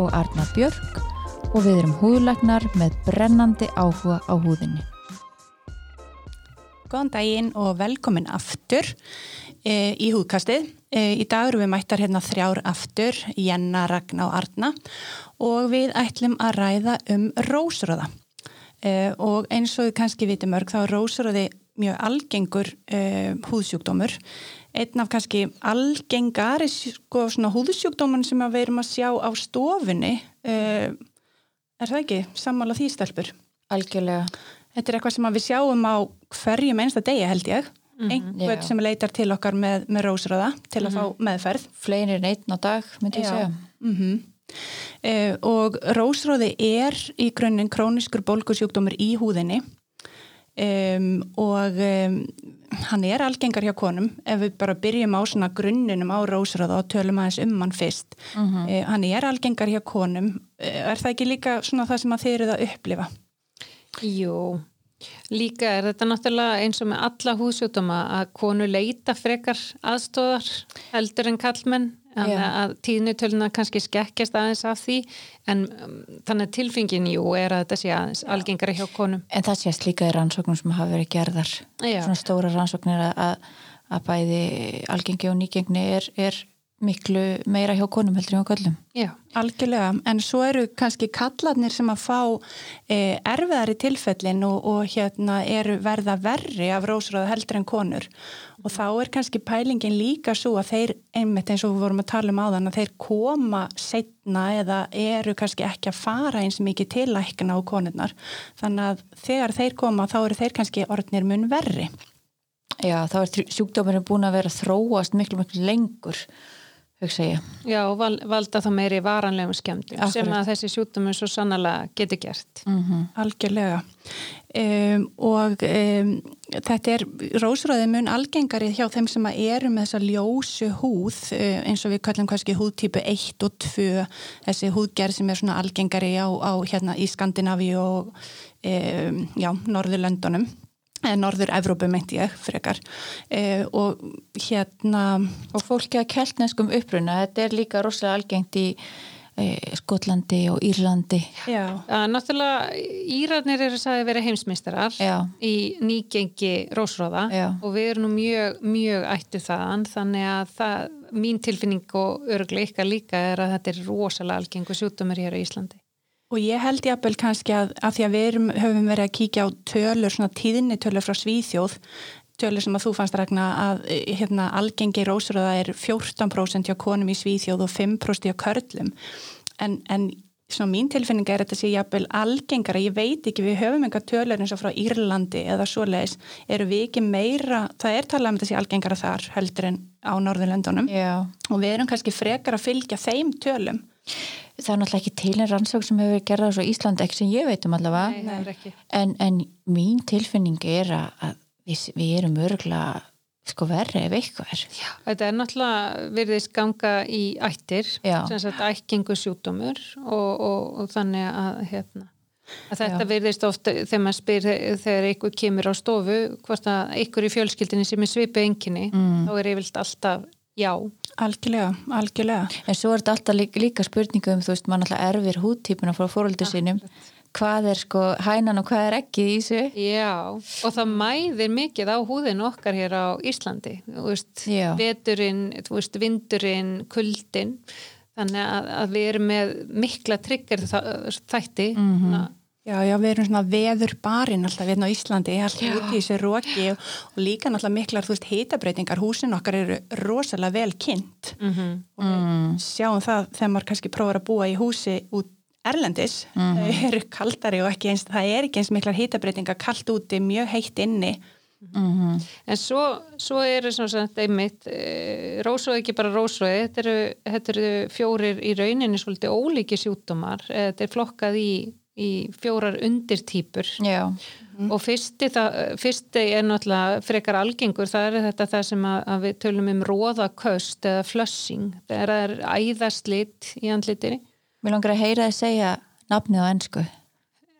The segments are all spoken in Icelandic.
og Arna Björk og við erum húðlagnar með brennandi áhuga á húðinni. Góðan daginn og velkomin aftur e, í húðkastið. E, í dag eru við mættar hérna þrjár aftur, Jenna, Ragnar og Arna og við ætlum að ræða um rósröða. E, og eins og við kannski vitum mörg þá er rósröði mjög algengur húðsjúkdómur. Einn af kannski algengari sko, húðsjúkdóman sem við erum að sjá á stofunni, e, er það ekki? Sammála því stelpur? Algjörlega. Þetta er eitthvað sem við sjáum á hverjum einsta degi held ég. Mm -hmm, Einhvern já. sem leitar til okkar með, með rósröða til að mm -hmm. fá meðferð. Fleginir einn á dag, myndi ég segja. Mm -hmm. uh, og rósröði er í grunninn króniskur bólkusjúkdómur í húðinni um, og um, hann er algengar hjá konum ef við bara byrjum á svona grunninum á rósröða og tölum aðeins um hann fyrst. Uh, hann er algengar hjá konum. Uh, er það ekki líka svona það sem að þeir eru að upplifa? Jú, líka er þetta náttúrulega eins og með alla húsjóttuma að konu leita frekar aðstóðar heldur en kallmenn að tíðnutöluna kannski skekkjast aðeins af því en um, þannig að tilfingin jú er að þetta sé aðeins Já. algengara hjá konum. En það sést líka í rannsóknum sem hafa verið gerðar Já. svona stóra rannsóknir að, að bæði algengi og nýgengni er, er miklu meira hjá konum heldur hjá köllum. Já, algjörlega, en svo eru kannski kallarnir sem að fá e, erfiðari tilfellin og, og hérna eru verða verri af rósröða heldur en konur og þá er kannski pælingin líka svo að þeir, einmitt eins og við vorum að tala um á þann að þeir koma setna eða eru kannski ekki að fara eins mikið til lækna á konurnar þannig að þegar þeir koma þá eru þeir kannski orðnir mun verri. Já, þá er sjúkdómurinn búin að vera þróast miklu miklu lengur hugsa ég. Já, og val, valda þá meiri varanlegum skemmtum Akkurat. sem að þessi sjúkdóminn svo sannlega getur gert. Mm -hmm. Algjörlega. Um, og um, þetta er rósröðið mun algengari hjá þeim sem eru með þessa ljósu húð uh, eins og við kallum kannski húðtípu 1 og 2 þessi húðgerð sem er svona algengari á, á hérna í Skandinavíu og um, já, Norðurlöndunum Norður Evrópu meinti ég frekar eh, og hérna og fólki að keltneskum uppruna þetta er líka rosalega algengt í eh, Skotlandi og Írlandi Já, ja, náttúrulega Írarnir eru sagði að vera heimsmeistarar Já. í nýgengi rósróða Já. og við erum nú mjög, mjög ættu þaðan þannig að það, mín tilfinning og örgleika líka er að þetta er rosalega algengu sjútumur hér á Íslandi Og ég held jápil kannski að, að því að við erum, höfum verið að kíkja á tölur, svona tíðinni tölur frá Svíþjóð, tölur sem að þú fannst rækna að hérna, algengi rósröða er 14% hjá konum í Svíþjóð og 5% hjá körlum. En, en svona mín tilfinning er þetta sé jápil algengara, ég veit ekki, við höfum enga tölur eins og frá Írlandi eða svoleiðis, eru við ekki meira, það er talað um þetta sé algengara þar heldur en á Norðurlöndunum Já. og við erum kannski frekar að fylgja þeim tölum það er náttúrulega ekki tilin rannsók sem hefur gerðað svo Íslandi ekki sem ég veit um allavega Nei, en, en mín tilfinning er að við, við erum örgulega sko verri ef eitthvað er Já, þetta er náttúrulega virðist ganga í ættir, sem sagt ætkingu sjútumur og, og, og þannig að hérna að þetta Já. virðist ofta þegar maður spyr þegar einhver kemur á stofu hvort að einhver í fjölskyldinni sem er svipið enginni, mm. þá er yfirlt alltaf já. Algjörlega, algjörlega. En svo er þetta alltaf líka, líka spurningu um, þú veist, mann alltaf erfir húttípuna frá fóröldu sínum. Hvað er sko hænan og hvað er ekki í þessu? Já, og það mæðir mikið á húðin okkar hér á Íslandi. Þú veist, já. veturinn, þú veist, vindurinn, kuldin. Þannig að, að við erum með mikla tryggur þætti. Mm -hmm. Já, já, við erum svona veður barinn alltaf hérna á Íslandi, alltaf út í þessu róki og, og líka náttúrulega miklar, þú veist, heitabreitingar, húsin okkar eru rosalega vel kynnt mm -hmm. og mm. sjáum það þegar maður kannski prófar að búa í húsi út Erlendis, mm -hmm. þau eru kaldari og ekki eins, það er ekki eins miklar heitabreitingar kallt úti, mjög heitt inni Mhm. En svo, svo eru svona einmitt, e, rósröði ekki bara rósröði, þetta eru, þetta eru fjórir í rauninni svolítið ólíki sjúkdómar, Eh, þetta er flokkað í, í fjórar undirtýpur. Og fyrsti, það, fyrsti er náttúrulega frekar algengur, það er þetta það sem að, að við tölum um róðaköst eða flushing, það er æðaslit í andlitinni, mér langar að heyra þið segja nafnið á ennsku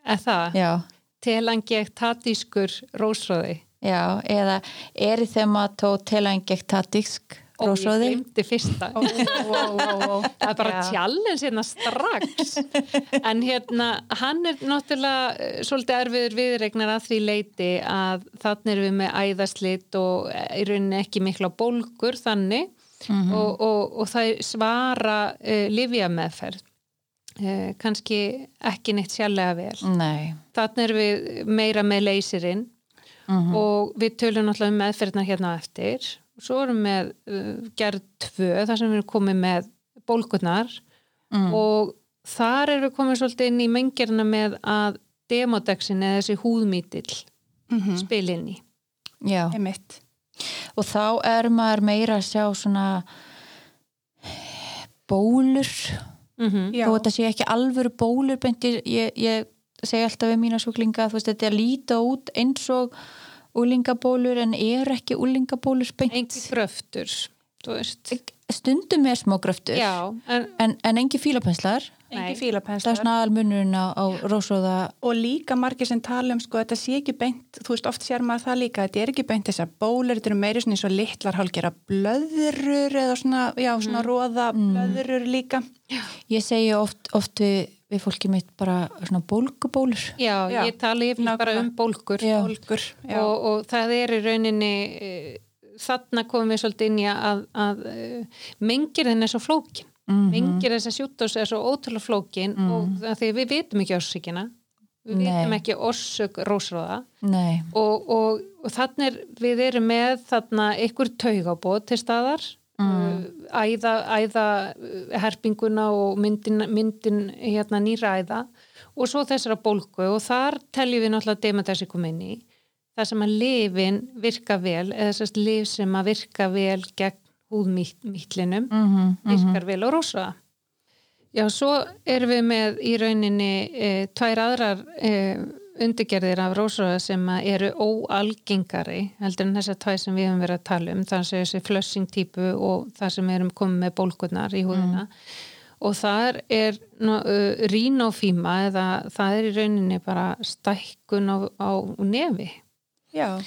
er það? Já, telangiektatískur rósröði já, eða erythematotelainjektatisk og ég glemdi fyrsta. Ó, ó, ó, það er bara Já. challenge hérna strax. En hérna hann er náttúrulega eh, svolítið erfiður viðregnar að því leiti að þannig erum við með æðaslit og eh, í rauninni ekki mikla bólgur þannig. Og, og, og það svara uh, livja meðferð uh, kannski ekki neitt sjálflega vel. Nei, þannig erum við meira með leysirinn og við tölum náttúrulega um meðferðina hérna eftir svo erum við með uh, gerð tvö þar sem við erum komið með bólkurnar og þar erum við komið svolítið inn í mengjörna með að demodexin eða þessi húðmítill Mhm. spil inn í já Einmitt. og þá er maður meira að sjá svona bólur mm Já. þó þetta sé ekki alvöru bólur beint ég, ég, ég segi alltaf við mína sjúklinga þú veist þetta er að líta út eins og úlingabólur en er ekki úlingabólur beint? Engi gröftur þú veist. Stundum er smá gröftur já, en en, en engi fílapenslar. Engi það er fílapenslar. svona aðalmunurinn á, á rósóða. Og líka margir sem tala um sko þetta sé ekki beint, þú veist oft sér maður það líka, þetta er ekki beint þessar bólur, þetta eru meiri svona eins og litlar hálgera blöðrur eða svona, já svona róða blöðrur líka. ég segi oft, oft við, við fólki mitt bara svona bólgubólur. Já, Já, ég tala yfir bara um bólkur Já. Bólgur, já. og, og það er í rauninni eh, þarna komum við svolítið inn í að, að uh, mengir þenn er svo flókin. Mhm. mengir þessa sjútdós er svo ótrúlega flókin og það því við vitum ekki orsökina. Við Nei. vitum ekki orsök rósróða nei, og, og, og þannig er við erum með þarna ykkur taugabóð til staðar mm. æða, æða uh, herpinguna og myndin, myndin hérna nýra æða og svo þessara bólgu og þar teljum við náttúrulega dematessikum inn í það sem að lifin virka vel eða þessast lif sem að virka vel gegn húðmítlinum mm virkar vel og rosa Já, svo erum við með í rauninni e, tvær aðrar e, undirgerðir af rósröða sem að eru óalgengari heldur en þessar tvær sem við höfum verið að tala um þannig að þessi flushing típu og það sem erum komið með bólkurnar í húðina. Og þar er uh, rínofíma eða það er í rauninni bara stækkun á, á nefi. Já,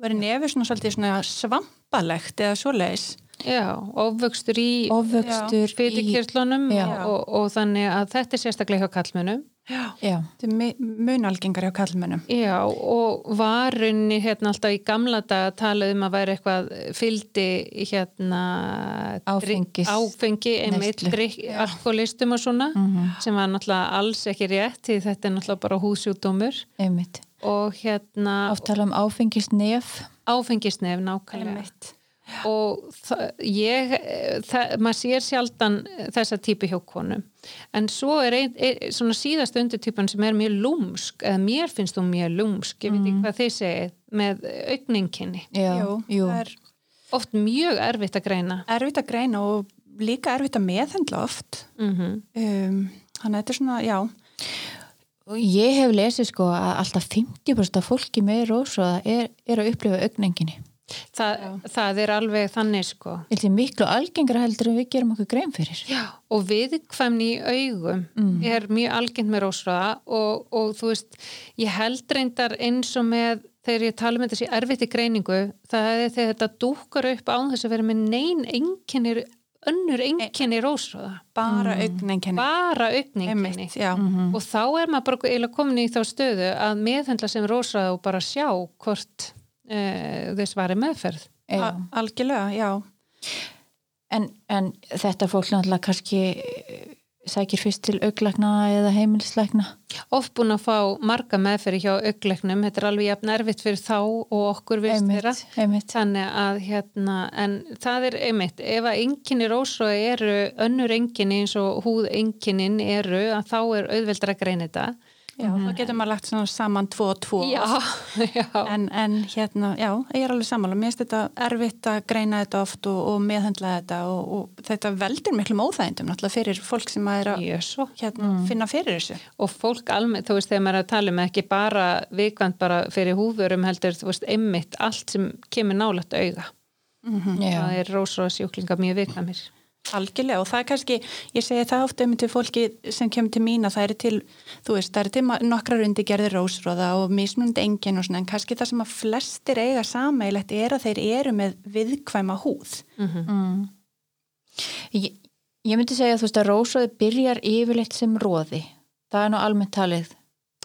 verið nefið svona svolítið svona svampalegt eða svoleiðis. Já, ofvöxtur í ofvöxtur í fyrirkirtlunum Já. og, og, þannig að þetta er sérstaklega hjá kallmönum Já. já, Þetta er munalgengar hjá kallmennum. Já, og varunni hérna alltaf í gamla dag að tala um að væri eitthvað fyldi hérna Áfengis- áfengi, einmitt, alkoholistum og svona sem var náttúrulega alls ekki rétt því þetta er náttúrulega bara húsjúdómur einmitt. Og hérna oft tala um áfengisnef. Áfengisnef nákvæmlega. Einmitt. Og ég það, maður sér sjaldan þessa típu hjá konum. En svo er ein, ein, svona síðast undirtypan sem er mjög lúmsk eða mér finnst þú mjög lúmsk ég veit ekki hvað þið segið með augninginni já, Jú, jú, það er oft mjög erfitt að greina. Erfitt að greina og líka erfitt að meðhendla oft. mm Um, þannig að þetta er svona, já, Og ég hef lesið sko að alltaf 50% af fólki með rósóða er, er að upplifa augnenginni Þa, það er alveg þannig sko. Held ég miklu algengra heldur en við gerum okkur grein fyrir. Já, og viðkvæmni í augum er mjög algengt með rósraða og, og þú veist, ég held reyndar eins og með þegar ég tala um þetta sé erfitt í greiningu, það er þegar þetta dúkar upp án þess að vera með neyn enginnir, önnur enginni rósraða, bara mm. augninginni Einmitt, já. og þá er maður bara eiginlega komin í þá stöðu að meðhendla sem rósraða og bara sjá hvort uh, þess var meðferð. Já. Algjörlega, já. en, en þetta fólk náttúrulega kannski eh, sækir fyrst til auglækna eða heimilislækna? Oft búin að fá marga meðferði hjá augleiknum, þetta er alveg jafn erfitt fyrir þá og okkur vist þeirra þannig að hérna en það er einmitt, ef að enginni rósröði eru önnur enginni eins og húð enginin eru að þá er auðveldar að greina þetta Já, þá getur maður lagt saman tvo og tvo Já, já. en, en hérna, já, ég er alveg sammála mér finnst þetta erfitt að greina þetta oft og, og meðhendla þetta og, og þetta veldur miklum óþægindum náttúrulega fyrir fólk sem að er að hérna, finna fyrir þessu Og fólk almennt, þú veist, þegar maður er að tala um ekki bara vikvænt bara fyrir húðurum heldur, þú veist, einmitt allt sem kemur nálægt auga. Já. Það er rósrósjúklinga mjög vikvæmir. Algjörlega og það er kannski, ég segi það ofta um til fólki sem kemur til mín að það eru til, þú veist, það eru til ma- nokkrar undirgerðir rósróða og mismunandi engin og svona en kannski það sem að flestir eiga sameilegt er að þeir eru með viðkvæma húð. Ég, ég myndi segja þú veist að rósóði byrjar yfirleitt sem róði. Það er nú almennt talið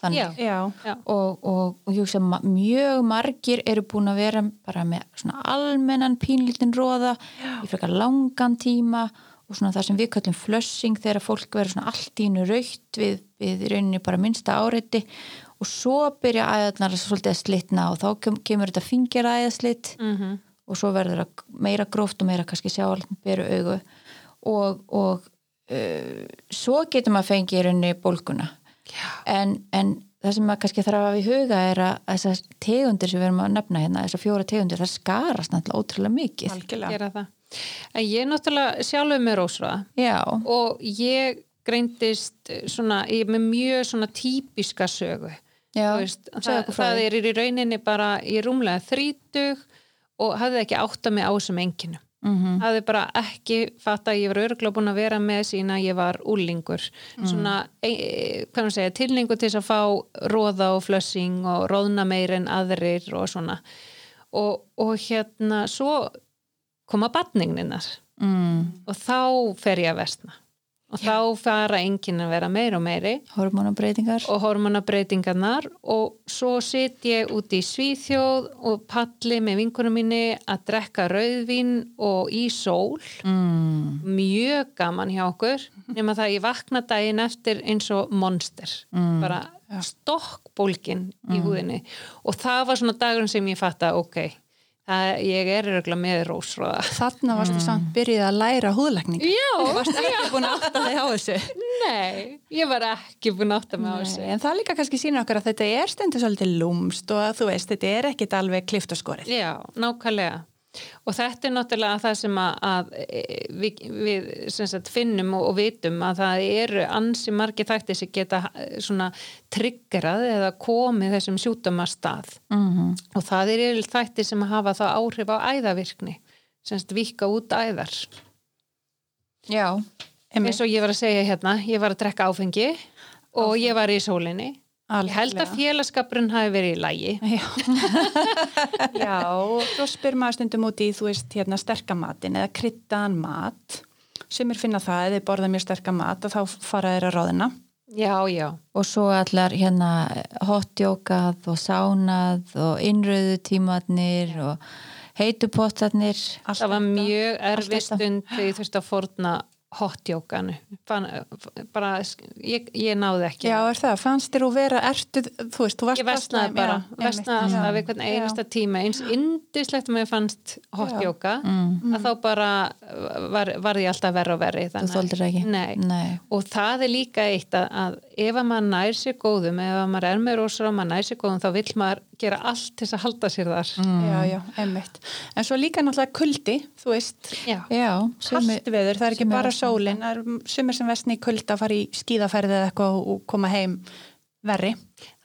þannig. Já. Já, Og, og, og ég hugsa mjög margir eru búin að vera bara með svona almennan pínlítin róða í frekar langan tíma og svona það sem við kallum flushing þegar fólk verður svona allt í innu raukt við, við rauninni bara minnsta áreiti og svo byrja æðarnar svolítið að slitna og þá kem, kemur þetta fingeraæðaslitt Mm -hmm. og svo verður það meira gróft og meira kannski sjá allt með beru augu og, og uh, svo getur maður fengið í rauninni bólguna en, en það sem maður kannski þarf að hafa í huga er að þessar tegundir sem við erum að nefna hérna, þessar fjóra tegundir, það skarast náttúrulega ótrúlega mikið. algjörlega. En ég er náttúrulega sjálfur með rósróða Já, og ég greindist svona, ég með mjög svona típiska sögu. já, Þú veist, það, það er í rauninni bara í rúmlega þrítug og hafði ekki átta mig á þessum enginu. Mhm. hafði bara ekki fatt að ég var örgulega búin að vera með sína ég var úlingur svona, e, e, hvað maður segja, tilningu til að fá róða og flössing og róðna meir en aðrir og svona. Og, og hérna svo koma batningninnar Mm, og þá fer ég að vestna og þá fara enginn að vera meir og meiri. Hormonabreitingar. og hormonabreitingarnar og svo sit ég út í Svíþjóð og palli með vinkunum minni að drekka rauðvín og í sól. Mm, mjög gaman hjá okkur. Nema það að ég vakna daginn eftir eins og monster. Mm. bara stokkbólgin í húðinni. Og það var svona dagurinn sem ég fatta ok, það, ég er örgulega með rósróða Þarna varstu samt byrjuð að læra húðlækning. Já, Varstu ekki búin að átta þig á þessu? nei, ég var ekki búin að átta mig á þessu en það líka kannski sína okkur að þetta er stundu svolítið lúmst og að þú veist, þetta er ekkit alveg klift og skorið. Já, nákvæmlega. Og þetta er náttúrulega það sem að, að e, við, við sem sagt, finnum og, og vitum að það eru ansi margir þættir sem geta eh, svona triggerað eða komið þessum sjúdóma stað. mhm, Og það er yfir þættir sem hafa þá áhrif á æðavirkni, sem sagt vika út æðar. Já, Eins og ég var að segja hérna, ég var að drekka áfengi og ég var í sólinni. Ég held að félagskapurinn hafi verið í lægi. Já, Já og svo spyr maður stundum út í, þú veist, hérna sterkamatin eða kryddaðan mat. Sumir finna það, eða borða mjög sterkamat og þá fara þeir að ráðina. Já, já. og svo allar hérna hotjókað og sánað og innröðu tímatnir og heitupottarnir. Það var mjög erfið stund þegar ég þurfti að forna hotjókanu bara, ég, ég náði ekki Já, er það, fannst þér að vera ertuð, þú veist, þú varst ég vestnaði bara, vestnaði alltaf já. við hvern einasta tíma eins indislegt að mér fannst hotjóka Mm. að þá bara var, var ég alltaf verri og verri Þú þóldir ekki? Nei. Nei. og það er líka eitt að, að ef að maður nær sér góðum ef að maður er með rósar og maður nær sér góðum þá vill maður gera allt til þess að halda sér þar Mm. Já, já, einmitt. En svo líka náttúrulega kuldi, þú veist, Já. Já, kallt veður, það er ekki sumir bara versna. sólin, það er sumir sem vestni í kulda, fara í skíðaferði eða eitthvað og koma heim verri.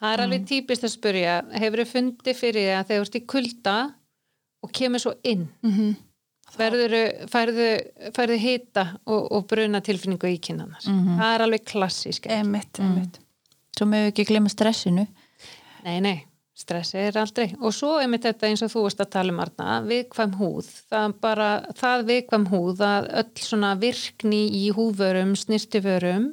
Það er alveg típist að spurja, hefur þið fundið fyrir því að þegar þú ert í kulda og kemur svo inn, Mm -hmm. færðu, færðu hita og, og bruna tilfinningu í kynnanar. Það er alveg klassísk. Einmitt, einmitt. Svo mögum við ekki glemma stressinu. Nei, nei, stressi er aldrei. Og svo er mitt þetta eins og þú veist að tala um Arna, viðkvæm húð. Það bara, það viðkvæm húð að öll svona virkni í húðvörum, snirtiförum,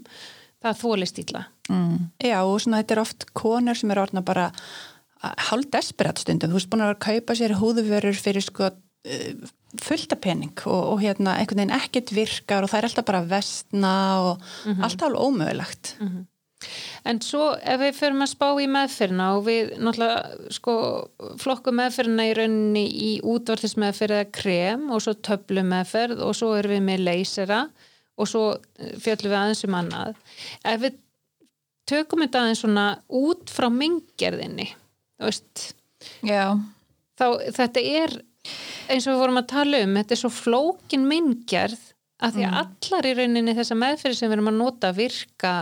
það þólist illa. Mm. Já, og svona þetta er oft konur sem er orðna bara hálf desperat stundum. Þú veist búin að kaupa sér húðuvörur fyrir sko eh, fullta pening og, og hérna einhvern veginn ekkert virkar og það er alltaf bara vestna og alltaf alveg ómögulegt. En svo ef við förum að spá í meðferna og við náttúrulega sko flokkum meðferna í rauninni í útvartismeðferð eða krem og svo töflu meðferð og svo erum við með leysera og svo eh, fjöllum við aðeins um annað. Ef við tökum þetta aðeins svona út frá minggerðinni þú veist Já, þá þetta er eins og við vorum að tala um þetta er svo flókin myndgerð að því að allar í rauninni þessa meðferði sem við erum að nota virka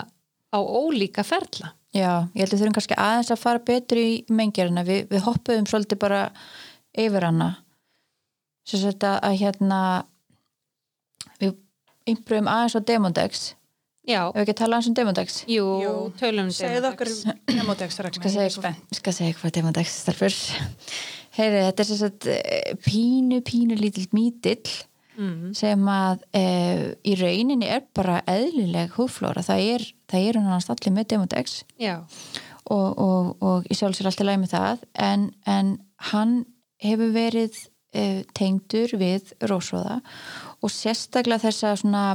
á ólíka ferla. Já, ég held að þurfum kannski aðeins að fara betur í mengjarina, Vi, við hoppuðum svolítið bara yfir hana. Svo þetta að hérna við ymbruðum aðeins á Demondex já, ef við ekki að tala aðeins um Demondex jú, Jú, tölum um okkur Demodex. Demodex Ragnar, skal ég ég skal segja hvað Demondex stelpur. Heyri, þetta er svo sagt pínu, pínu lítill mítill mm. sem að e, í rauninni er bara eðlileg húflóra, það er það er hann allir með Demondex já, og, og, og ég sjálf sér alltaf læg með það. En, en hann hefur verið uh, tengdur við rósóða og sérstaklega þessa svona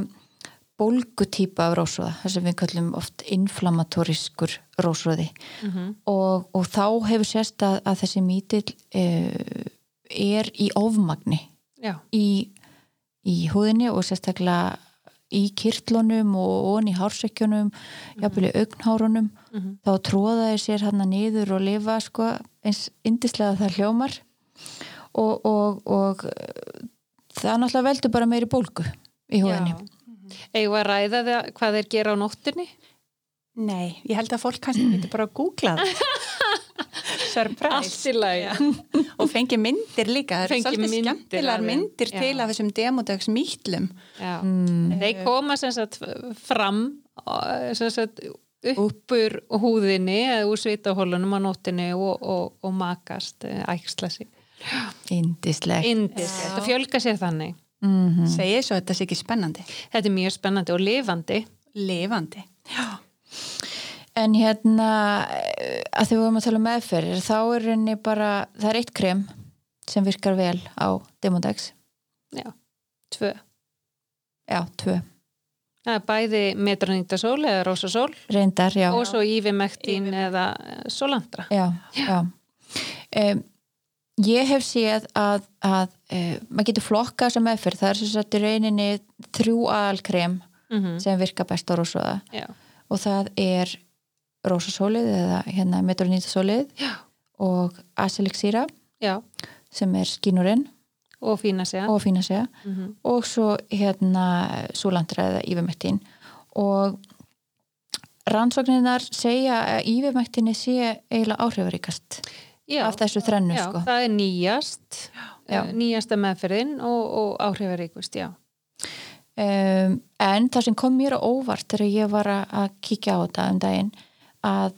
bólgutýpa af rósóða, þess að við kallum oft inflammatoriskur rósóði. Mm og, og þá hefur sérst að, að þessi mítill uh, er í ofmagni já, í, í húðinni og sérstaklega í kirtlunum og onni í hársekkjunum jafnvel í augnhárunum. Mhm. þá tróðaði sér hann niður og lifa sko, eins indislega það hljómar. Og, og, og það náttúrulega veldur bara meiri bólgu í húðinni. Við að ræða það hvað þeir gera á nóttunni? Nei, ég held að fólk kannski getur bara að googla það Surprise. Allt í lagi. Já. og fengi myndir líka. Það eru svolítið myndir skemmtilegar myndir Já. til af þessum Demodex mýtlum Já. mm, Þeir koma sem sagt fram sem sagt uppur húðinni eða úr svitahólunum á nóttinni og, og, og makast uh, æksla sig. indislegt Indis, þetta fjölga sér þannig. mm segið svo að þetta sé ekki spennandi. Þetta er mjög spennandi og lifandi. lifandi en hérna að því við vorum að tala um meðferðir þá er henni bara, það er eitt krem sem virkar vel á Demodex. Já, tvö. já, tvö, Það er bæði metronýtasól eða rósasól reyndar, já. og svo ívimektín eða eh, sólandra. já, já. Um, ég hef séð að, að um, maður getur flokka þessa meðferð, það er sem sagt í reyninni þrjú aðalkrem Mm sem virka best á rósóða Já, og það er rósasólið eða hérna metronýtasólið og aselixíra já, sem er skínurinn og fína segja. og fína segja Mm -hmm. og svo hérna súlandra eða ívermektin og rannsókninar segja að ívermektinni sé eiginlega áhrifaríkast Já, af þessu þrennu já, sko. það er nýjast, Já. eh, nýjasta meðferðin og, og áhrifaríkust, já. um, en það sem kom mér á óvart þegar ég var að- að kíkja á þetta um daginn að,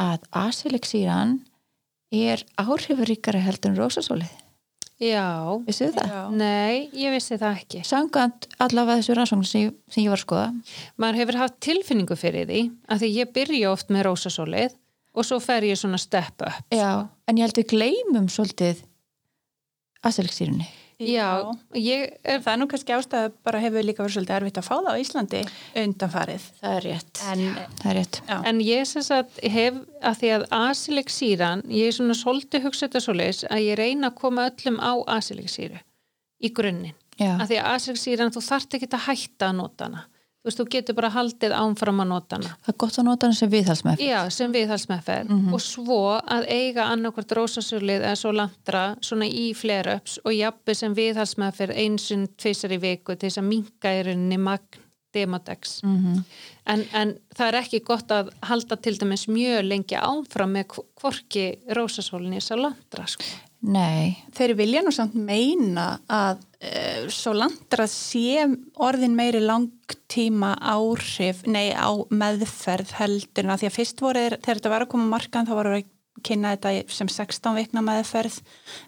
að aselixíran er áhrifaríkara heldur en rósasólið Já? Já. nei, ég vissi það ekki. Samkvæmt allavega þessu rannsókn sem, sem ég var að skoða Maður hefur haft tilfinningu fyrir því að því ég byrja oft með rósasólið og svo fer ég svona step up. Já, en ég held við gleymum svolítið aselixírunni Já, ég er, það er nú kannski ástæða bara hefur líka verið svolítið erfitt að fá það á Íslandi undanfarið. Það er rétt. En Það er rétt. Já, en ég sem sagt hef að því að asilexíran, ég er svona svolítið hugsa þetta svoleiðis að ég reyna að koma öllum á asilexíru í grunninn. Já, Að því að asilexíran, þú þarft ekki að hætta að nota hana. Þú veist, þú getur bara haldið ánfram að nota hana. það er gott að nota hann sem viðhalsmef Já, sem viðhalsmeðferð Mhm. og svo að eiga annarkvart rósasölið eða svo landra svona í flare-ups og jafnveg sem viðhalsmeðferð einsinn tvisar í viku til þess að minka í rauninni magn demodex. mm En, en það er ekki gott að halda til dæmis mjög lengi áfram með kvorki rósasólinni þess að landra sko. Nei, þeir vilja nú samt meina að uh, svo landra sé orðin meiri langtíma áhrif, nei á meðferð heldur en að því að fyrst voru þegar þetta var að koma markan þá voru að kynna þetta sem 16 vikna meðferð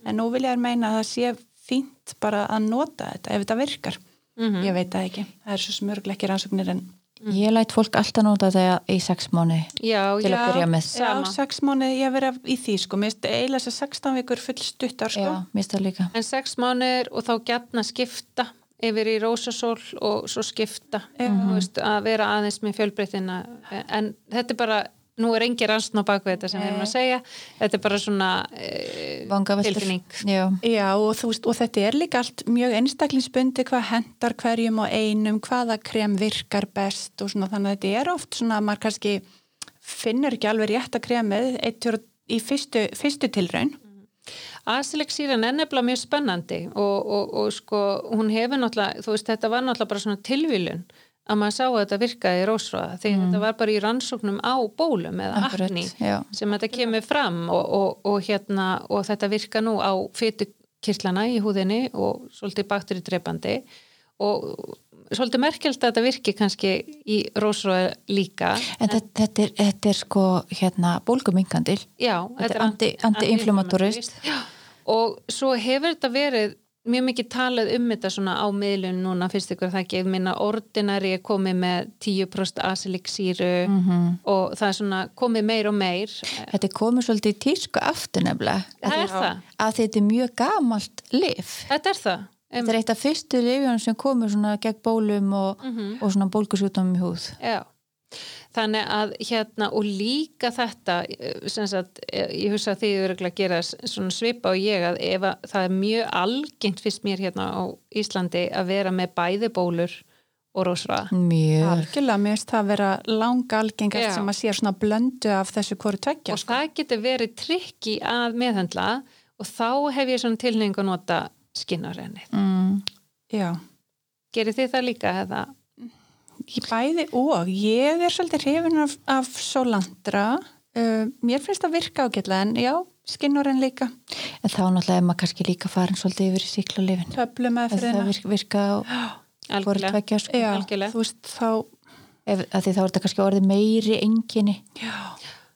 en nú vilja þeir meina að það sé fínt bara að nota þetta ef þetta virkar. mm Ég veit það ekki. Það er svo smörglega ekki rannsóknir en ég læt fólk alltaf nota þetta í sex mánu Já, til já, að byrja með. Já, Sama. sex mánuði ég hef verið í því sko, mér finnst eiginlega þess að 16 vikur full stuttar sko. Já, mér það líka. En sex mánuðir og þá gætna skipta yfir í rósasól og svo skipta. Þú veist, að vera aðeins með fjölbreytina en þetta er bara, nú er engin rannsn á baku þetta sem við erum að segja. Þetta er bara svona e, Vangaveltur. tilfinning. Já, Já og, veist, og þetta er líka allt mjög einstaklingsbundi hvað hendar hverjum og einum, hvaða krem virkar best og svona þannig að þetta er oft svona að maður kannski finnur ekki alveg rétt að kremið eittur í fyrstu, fyrstu tilraun. Aselexíran er nefnilega mjög spennandi og, og, og sko hún hefur náttúrulega, þú veist þetta var náttúrulega bara svona tilvílun að maður sá að þetta virkaði í rósfráða því mm. þetta var bara í rannsóknum á bólum eða Akkurat, akni já. sem þetta kemur fram og, og hérna og þetta virka nú á fytukirtlana í húðinni og svolítið bakteridreipandi og svolítið merkjald að þetta virki kannski í rósfráða líka En þetta, þetta, er, þetta er sko hérna bólgumingandil Já, Þetta er anti- anti-inflammatorist. Já, og svo hefur þetta verið mjög mikið talað um þetta svona á miðlun núna fyrst ykkur það ekki, ég minna ordinari er komið með 10% asilixíru Mhm. og það er svona komið meir og meir. Þetta er komið svolítið í tísku aftur nefnilega. Það Að er það. að þetta er mjög gamalt lif Þetta er það. Þetta er eitt af fyrstu lifjum sem komur svona gegn bólum og, Mhm. og svona bólgusjútum í húð. Já, þannig að hérna og líka þetta eh, sem sagt, eh, ég hugsa að þau eru að gera svona svipa og ég að ef að það er mjög algengt fyrst mér hérna á Íslandi að vera með bæði bólur og rósraða Mjög algjörlega, mér finnst það að vera langa algengast Já. sem að sé svona blöndu af þessu hvoru tveggja og það getur verið trikki að meðhendla og þá hef ég svona tilhengu að nota skinnarennið. mm. Já, Gerir þið það líka eða? Ég bæði og ég er svolítið hrifin af, af Solandra uh, mér finnst það virka ágætlega en já, skinnorinn líka En þá náttúrulega er maður kannski líka farin svolítið yfir í síklarlifin töflu með Það virka, virka Algjörlega. sko. Já, algjörlega. þú veist þá Ef, þá er þetta kannski orðið meiri enginni já,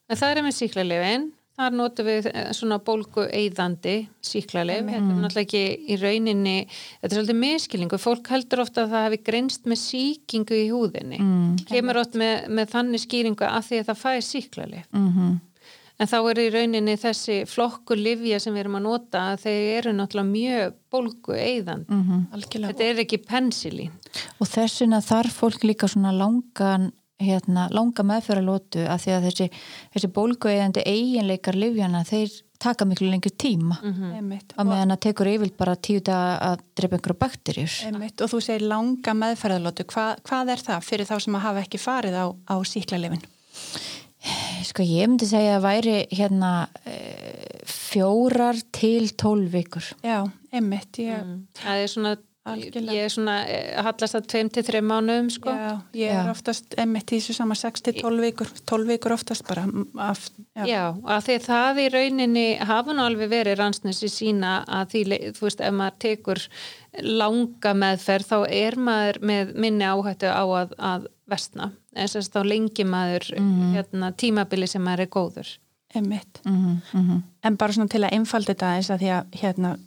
En það er með síklarlefin. Þar notum við eh, svona bólgu eyðandi síklarlef. Þetta er náttúrulega ekki í rauninni, þetta er svolítið miskilningu. Fólk heldur ofta að það hefði grenst með síkingu í húðinni. mm. Kemur oft með, með þannig skýringu að því að það fæði síklarlef. Mm En þá er í rauninni þessi flokku livja sem við erum að nota, þeir eru náttúrulega mjög bólgu eyðandi. -hmm. algjörlega Þetta er ekki pensilín. Og þessuna þarf fólk líka svona langan hérna, langa meðferðalótu að því að þessi, þessi bólgueigandi eiginleikar livjana, þeir taka miklu lengur tíma. Mm einmitt, á meðan að tekur yfir bara tíu daga að drepa einhverju bakterjus einmitt. Og þú segir langa meðferðalótu Hva, hvað er það fyrir þá sem að hafa ekki farið á, á síklarlefin Sko ég myndi segja að væri hérna e, fjórar til tólf vikur. Já, einmitt ég, Það er svona, Algjörlega. ég er svona eh, hallast að 2-3 mánuðum sko. já, ég er Já. oftast einmitt í þessu sama 6-12 vikur 12 vikur oftast bara mm, af, já, Já, að því að það í rauninni hafa nú alveg verið rannsnesi sína að því, þú veist, ef maður tekur langa meðferð þá er maður með minni áhættu á að, að vestna, en þess að þá lengi maður hérna, tímabili sem maður er góður. einmitt mm -hmm. en bara svona til að einfalda þetta eins að því að hérna,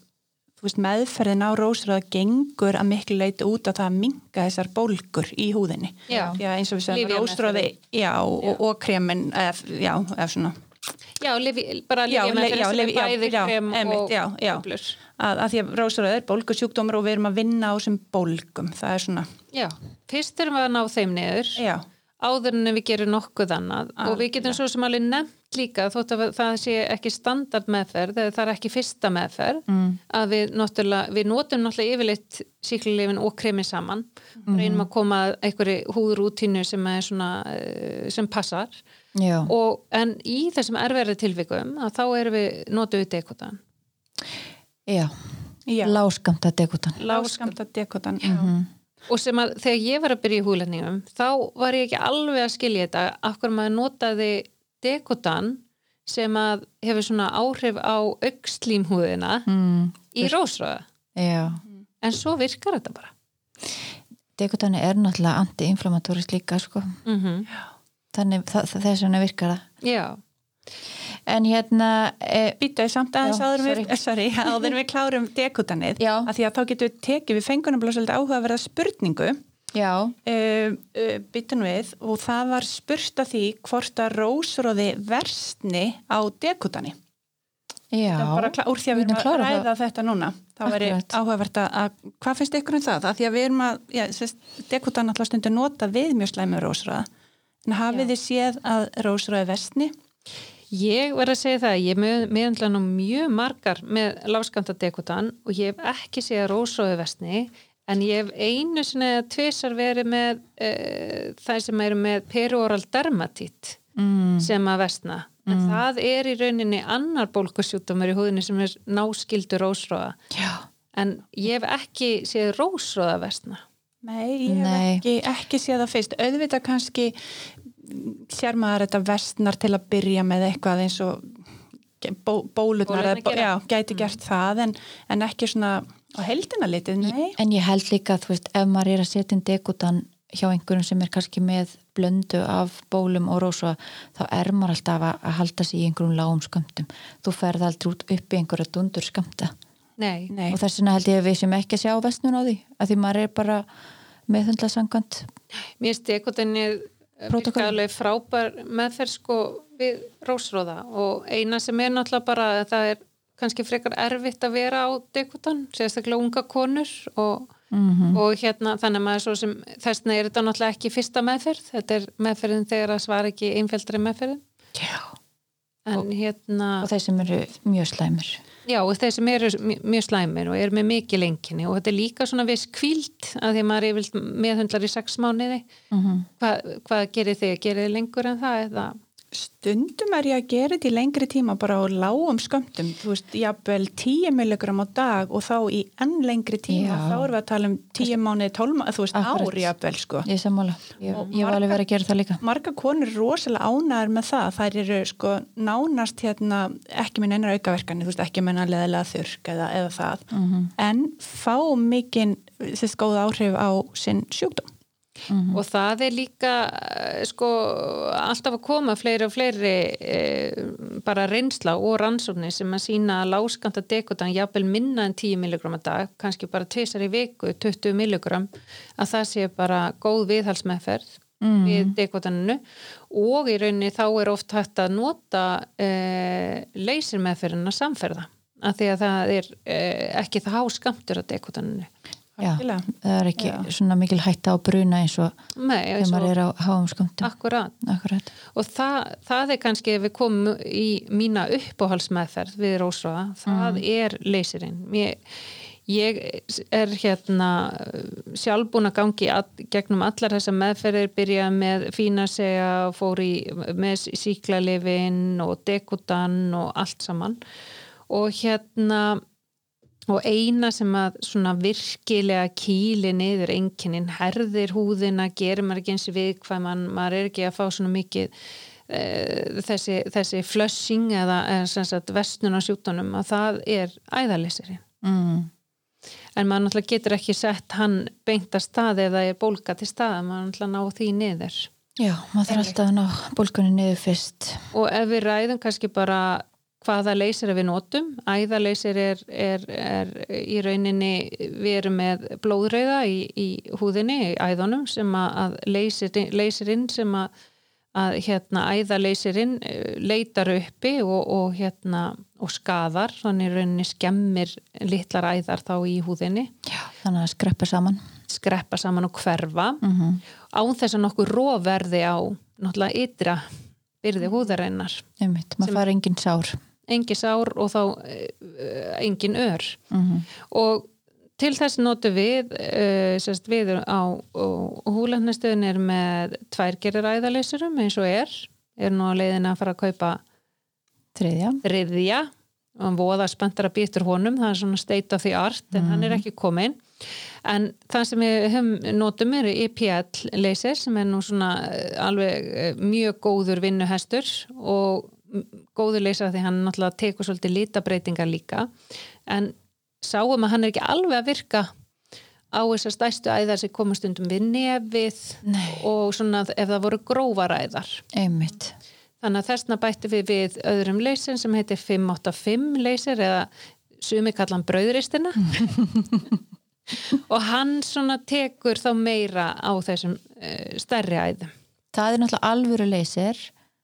veist, meðferðin á rósröða gengur að miklu leiti út að það að minga þessar bólgur í húðinni Já. að eins og við Lyfjameðferðin. rósröði já, og, og kremin eða, já, eða svona Já, lifi, bara Já, le- með já, fyrir lyfi- já, bæði já, krem og já, já. töflur. að, að því að rósröða er bólgusjúkdómur og við erum að vinna á þessum bólgum það er svona, Já, fyrst erum við að ná þeim niður já, áður en við gerum nokkuð annað. Og við getum svo sem alveg nefnt líka þótt að það sé ekki standard meðferð eða það er ekki fyrsta meðferð Mm. að við, náttúrulega- við notum náttúrulega yfirleitt síklilefin og kremi saman. Mhm. reynum að koma að einhverju húðrútínu sem er svona eh, sem passar. Já, og, en í þessum erverði tilvikum að þá erum við notum við dekotan. Já. já. láskamta degutan láskamta dekotan mm og sem að þegar ég var að byrja í húlendingum þá var ég ekki alveg að skilja þetta af hverju maður notaði dekotan sem að hefur svona áhrif á aukslímhúðina mm. í rósröða Já, en svo virkar þetta bara degutan er náttúrulega anti-inflammatorist líka sko. mm -hmm. þannig þa- þa- þess vegna virkar það já, en hérna e, Býtaði samt aðeins Já, áður við, sorry, áður við klárum dekotanið Já. að því að þá getum við tekið, við fengunum svolítið áhuga að verða spurningu. Já, uh, uh, bytun við og það var spurt að því hvort að rósróði versni á dekotani já. Það bara úr því að við erum að ræða þetta núna. Þá er áhugavert að, að hvað finnst ykkur um það? að því að við erum að, já, sérst, dekotan alltaf stundur nota við mjög slæmi rósróða en hafið þið séð að rósróði versni? Ég var að segja það ég með, meðanlega nú mjög margar með láskamta dekotan og ég hef ekki séð rósröðu vestni en ég hef einu að tvisar verið með uh, þær sem eru með perioral dermatít mm. sem að vestna en mm. það er í rauninni annar bólkusjútumur í húðinni sem er náskildur rósróða Já. en ég hef ekki séð rósróða vestna Nei, ég hef Nei. ekki, ekki séð það fyrst. Auðvitað kannski sér maður þetta vestnar til að byrja með eitthvað eins og bó, bólurnar, Bólurnar eða já, gæti gert það en, en ekki svona á heldina litið, nei. En ég held líka þú veist, ef maður er að setja inn dekutan hjá einhverjum sem er kannski með blöndu af bólum og rósa þá er maður alltaf að, að halda sig í einhverjum lágum skömmtum. Þú ferð aldrei út upp í einhverja dundur skömmta Nei, nei. og þess vegna held ég að við sem ekki að sjá vestnun á því að því maður er bara meðhundla sangant. mér stekotinni Prótókoll. Alveg frábær meðferð sko við rósróða og eina sem er náttúrulega bara að það er kannski frekar erfitt að vera á dekotan, sérstaklega unga konur og, Mm og hérna þannig að maður svo sem þessna er þetta náttúrulega ekki fyrsta meðferð, þetta er meðferðin þegar að svara ekki einfjöldri meðferðin. Já. en hérna Og þeir sem eru mjög slæmir. Já, og þeir sem eru mj- mjög slæmir og eru með mikið lenginni og þetta er líka svona viss kvíld að því að maður er meðhundlar í sex mánuði. Mm -hmm. Hva, hvað gerir þið? Gerir þið lengur en það eða? Stundum er ég að gera þetta í lengri tíma bara á lágum skömmtum, þú veist, jafnvel 10 milligram á dag og þá í enn lengri tíma, Já. þá erum við að tala um 10 mánuði, 12 mánuði, þú veist, Akkurat. ár jafnvel, sko. Ég sammála. Ég, ég var alveg verið að gera það líka. Marga konur er rosalega ánæður með það, þær eru sko nánast hérna, ekki með einar aukaverkani, þú veist, ekki með leðilega þurrk eða, eða það, Mhm. en fá mikinn, þessi góða áhrif á sinn sjúkdóm. Mhm. Og það er líka eh, sko alltaf að koma fleiri og fleiri e, bara reynsla og rannsóknir sem að sína að láskanta dekotan jafnvel minna en 10 mg að dag, kannski bara tvisar í viku, 20 mg að það sé bara góð viðhalsmeðferð Mhm. við dekotaninu og í rauninni þá er oft hægt að nota e, leysirmeðferðina samferða af því að það er e, ekki það háskamtur á dekotaninu. Já, það er ekki Já. svona mikil hætta á bruna eins og Nei, þegar og- maður er á háum skömmtum. Akkurat. Akkurat. Og það, það er kannski ef við komum í mína uppáhalsmeðferð við Rósraða, það er leysirinn. Ég, ég er hérna sjálf búin að gangi all, gegnum allar þessar meðferðir, byrja með fína segja, fór í með síklarlifin og dekutan og allt saman og hérna og eina sem að svona virkilega kýli niður einkennin, herðir húðina, gerir maður ekki eins viðkvæman, maður er ekki að fá svona mikið e, þessi, þessi flushing eða, eða sem sagt vestnun á sjúkdónum að það er æðalysirinn. Mm. En maður náttúrulega getur ekki sett hann beint að staði eða er bólka til staði, maður náttúrulega ná því niður. Já, maður þarf alltaf að ná bólkunni niður fyrst. Og ef við ræðum kannski bara hvaða leysir við notum, æðaleysir er, er, er í rauninni, við erum með blóðreyða í, í húðinni, í æðunum sem að, að leysirinn, leysirinn sem að, að hérna æðaleysirinn eh, leitar uppi og, og hérna og skadar, þannig í rauninni skemmir litlar æðar þá í húðinni, Já, þannig að skreppa saman. skreppa saman og hverfa Mm -hmm. án þess að nokkuð róverði á náttúrulega ytra byrði húðarinnar. Einmitt, maður Sem- fara engin sár. Engi sár og þá uh, engin ör. Mm og til þess notu við uh, sérst við á húlæknastöðun er með tværgerir æðaleysurum eins og er. Er nú á leiðin að fara að kaupa Þriðja. þriðja. Og hann voða spenntar að býtur honum. Það er svona state of the art en hann er ekki komin en það sem við notum er EPL leysir sem er nú svona eh, alveg eh, mjög góður vinnuhestur. Og góður leysir að því hann náttúrulega tekur svolítið litabreitingar líka en sáum að hann er ekki alveg að virka á þessar stæstu æðar sem komast stundum við nefið Nei. og svona ef það voru grófaræðar Einmitt. Þannig að þessna bætti við við öðrum leysin sem heitir 585 leysir eða sumi kallan brauðristina og hann svona tekur þá meira á þessum uh, stærri æðum. Það er náttúrulega alvöru leysir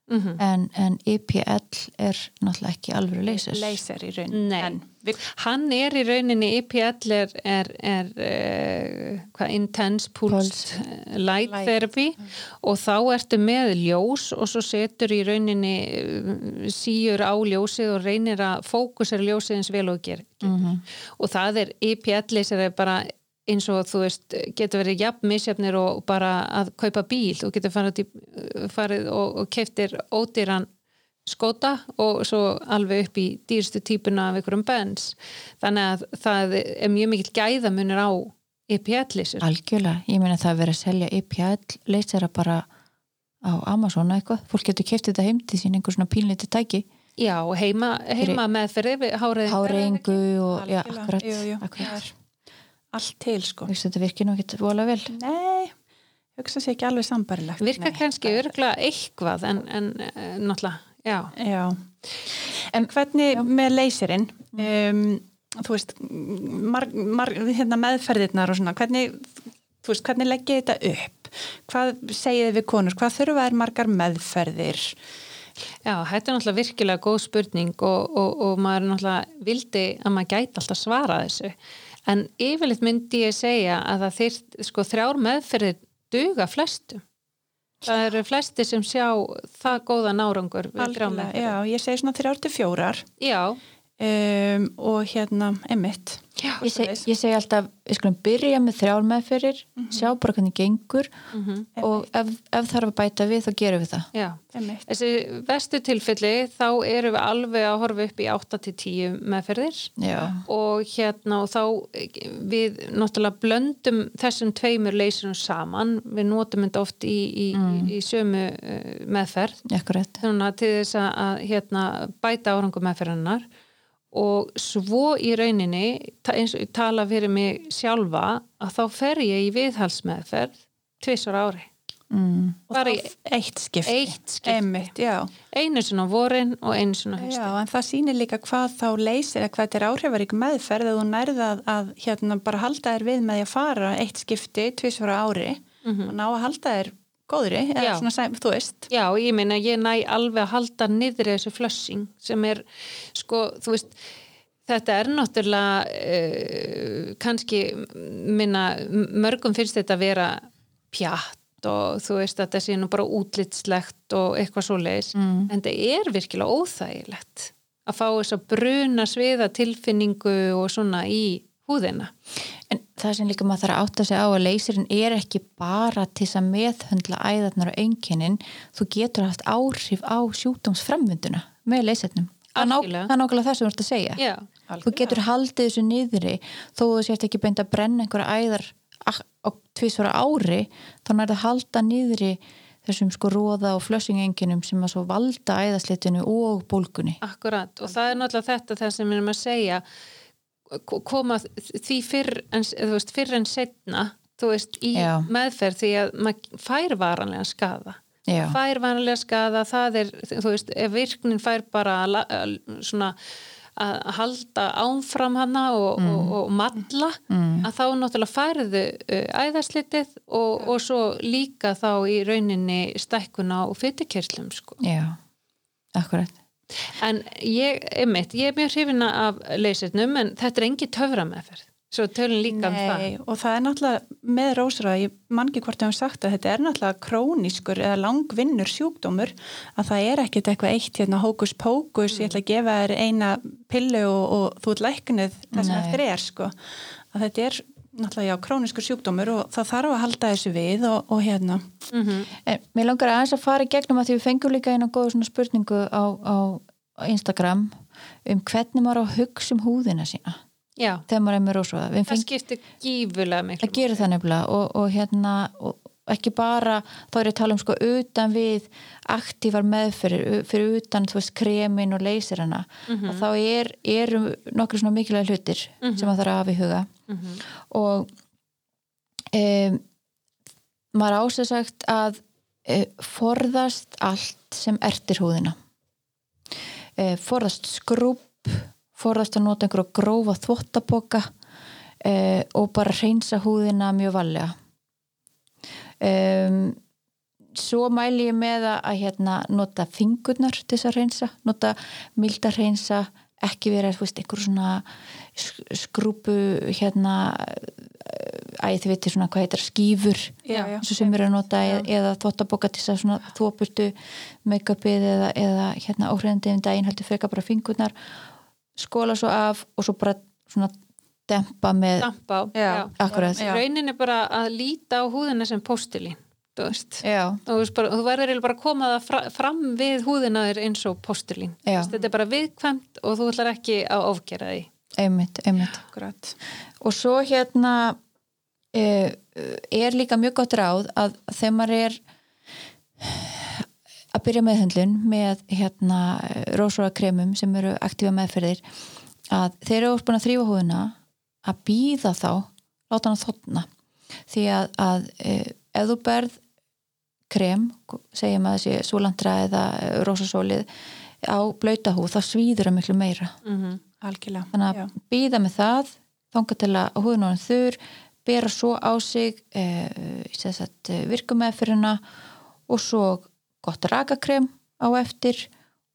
Mm en, en EPL er náttúrulega ekki alvöru leysir. Leyser í raun. Nei. En við, Hann er í rauninni IPL er, er, er uh, hvað, Intense Pulse Pulse. Light Light. Therapy og þá ertu með ljós og svo setur í rauninni uh, síur á ljósið og reynir að fókusera ljósið eins vel og ger. Mm og það er IPL-leysir er bara eins og þú veist getur verið jafn misjafnir og bara að kaupa bíl. Og getur farið, í, farið og, og keftir ódýran skóta og svo alveg upp í dýrstu típuna af einhverjum bens þannig að það er mjög mikill gæðamunir á IPL-leysir Algjörlega, ég meina það að vera að selja IPL leysera bara á Amazon eitthvað, fólk getur kæft þetta heim til sín einhver svona pínleiti tæki. Já, og heima, heima meðferði Háreðingu og já, Algjörlega. akkurat, Jú, jú, akkurat. Allt til sko. Þetta virkir nú ekki vola vel. Nei, hugsa sér ekki alveg sambarilegt Virka Nei, kannski örgla eitthvað en, en uh, náttúrulega, já. Já, en hvernig með leyserinn um, þú veist mar, mar, hérna meðferðirnar og svona hvernig, þú veist, hvernig leggja þetta upp? Hvað segið við konur? Hvað þurfa er margar meðferðir? Já, þetta er náttúrulega virkilega góð spurning og, og, og maður náttúrulega vildi að maður gæti alltaf svara þessu en yfirleitt myndi ég segja að það þyrst, sko, þrjár meðferðir duga flestum. Það eru flesti sem sjá það góða nárangur Algjörlega, já, ég segi svona þrjár til fjórar. Já, um, og hérna, emitt já, Ég, seg, ég segi alltaf, við skulum byrja með þrjár meðferðir, sjá bara hvernig gengur mhm, og ef, ef þarf að bæta við þá gerum við það. Já. Þessi vestu tilfelli þá erum við alveg að horfa upp í 8-10 meðferðir. Já, og hérna og þá eh, við náttúrulega blöndum þessum tveimur leysurum saman. Við notum þetta oft í, í, í, í sömu uh, meðferð. Akkurat. Þannig að til þess að, að hérna, bæta árangum meðferðinnar og svo í rauninni eins og ég tala fyrir mig sjálfa að þá fer ég í viðhalsmeðferð tvisar ári. Mm. og þá í- eitt skipti. Eitt skipti, já. Einu svona vorin og einu svona Já, hausti en það sýnir líka hvað þá leysir eða hvað þetta er áhrifarík meðferð að þú nærða að, að hérna, bara halda þér við með því að fara eitt skipti tvisvara ári og ná að halda þér góðri eða svona sem, þú veist. Já, ég meina ég næ alveg að halda niðri þessu flushing sem er sko, þú veist þetta er náttúrulega uh, kannski minna, mörgum finnst þetta að vera pjatt og þú veist þetta sé nú bara útlitslegt og eitthvað svoleiðis Mm. en þetta er virkilega óþægilegt að fá þess að bruna sviða tilfinningu og svona í húðina. En það sem líka maður þarf að átta sig á að leysirinn er ekki bara til þess að meðhöndla æðarnar og einkennin, þú getur haft áhrif á sjúkdómsframvinduna með leysirnum. Það er það er nákvæmlega það sem þú ert að segja. Já, Þú getur haldið þessu niðri. Þó þú sért ekki beint að brenna einhverja æðar á- tvísvara ári þá nærðu að halda niðri þessum sko róða og flössingenginum sem að svo valda æðaslitinu og bólgunni. Akkurat. Og það er náttúrulega þetta það sem við erum að segja koma því fyrr en, veist, fyrr en setna veist, í Já. meðferð því að maður fær varanlega skada Já. fær varanlega skada það er, þú veist, ef virknin fær bara að svona að halda ánfram hana og, og, og matla Mm. að þá náttúrulega færðu uh, æðaslitið og, og svo líka þá í rauninni stækkuna og fyrirkerslum sko Já, akkurat. En ég, einmitt, ég er mjög hrifina af leysirnum en þetta er engi töfra meðferð. Svo tölum líka um það. Nei, og það er náttúrulega með rósra, ég man ekki hvort við höfum sagt að þetta er náttúrulega krónískur eða langvinnur sjúkdómur að það er ekkit eitthvað eitt hérna hókus pókus, ég ætla að gefa þér eina pillu og, og þú ert læknið það sem Nei. eftir er sko að þetta er náttúrulega já krónískur sjúkdómur og það þarf að halda þessu við og, og hérna. Mm En mér langar aðeins að fara í gegnum að því við fengum líka eina góða svona spurningu á, á Instagram um hvernig maður á að hugsa um húðina sína. Já, þegar maður er með rósóða. Við það skiptir gífulega miklu. að gera það nefnilega og, og hérna og ekki bara, þá er ég að tala um sko utan við aktívar meðferðir fyrir utan þú veist kremin og leysirana Mhm. og þá er, eru nokkru svona mikilvæg hlutir sem maður þarf að hafa í huga Mhm. og um, maður ásæð sagt að uh, forðast allt sem ertir húðina uh, forðast skrúb forðast að nota einhverja grófa þvottaboka uh, og bara reynsa húðina mjög valega um, svo mæli ég með að, að hérna, nota fingurnar til þess að reynsa nota milda reynsa ekki vera veist, einhver svona skrúpu hérna æ, þið veitir svona hvað heitir Já, já. og sem eru að nota eða, eða þvottaboka til þess að þvopurtu make-upið eða, eða hérna óhreinandi um daginn heldur freka bara fingurnar skóla svo af og svo bara svona dempa með dampa á Já. Akkurat. Já. raunin er bara að líta á húðina sem postilín þú veist Já, þú, bara, þú verður bara að koma það fra, fram við húðina þér eins og postilín Já. þetta er bara viðkvæmt og þú ætlar ekki að ofgera því einmitt, einmitt Akkurat. og svo hérna uh, er líka mjög gott ráð að þegar maður er að byrja meðhundlun með hérna rósóra kremum sem eru aktífa meðferðir að þeir eru búin að þrýfa húðina að býða þá láta hann þotna því að, að uh, ef þú berð krem, segjum að þessi súlandra eða rósasólið á blauta húð, þá svíður það miklu meira mm -hmm. Algjörlega. þannig að Já. býða með það þanga til að húðin orðin þurr bera svo á sig e, virkumæðfyrirna og svo gott rakakrem á eftir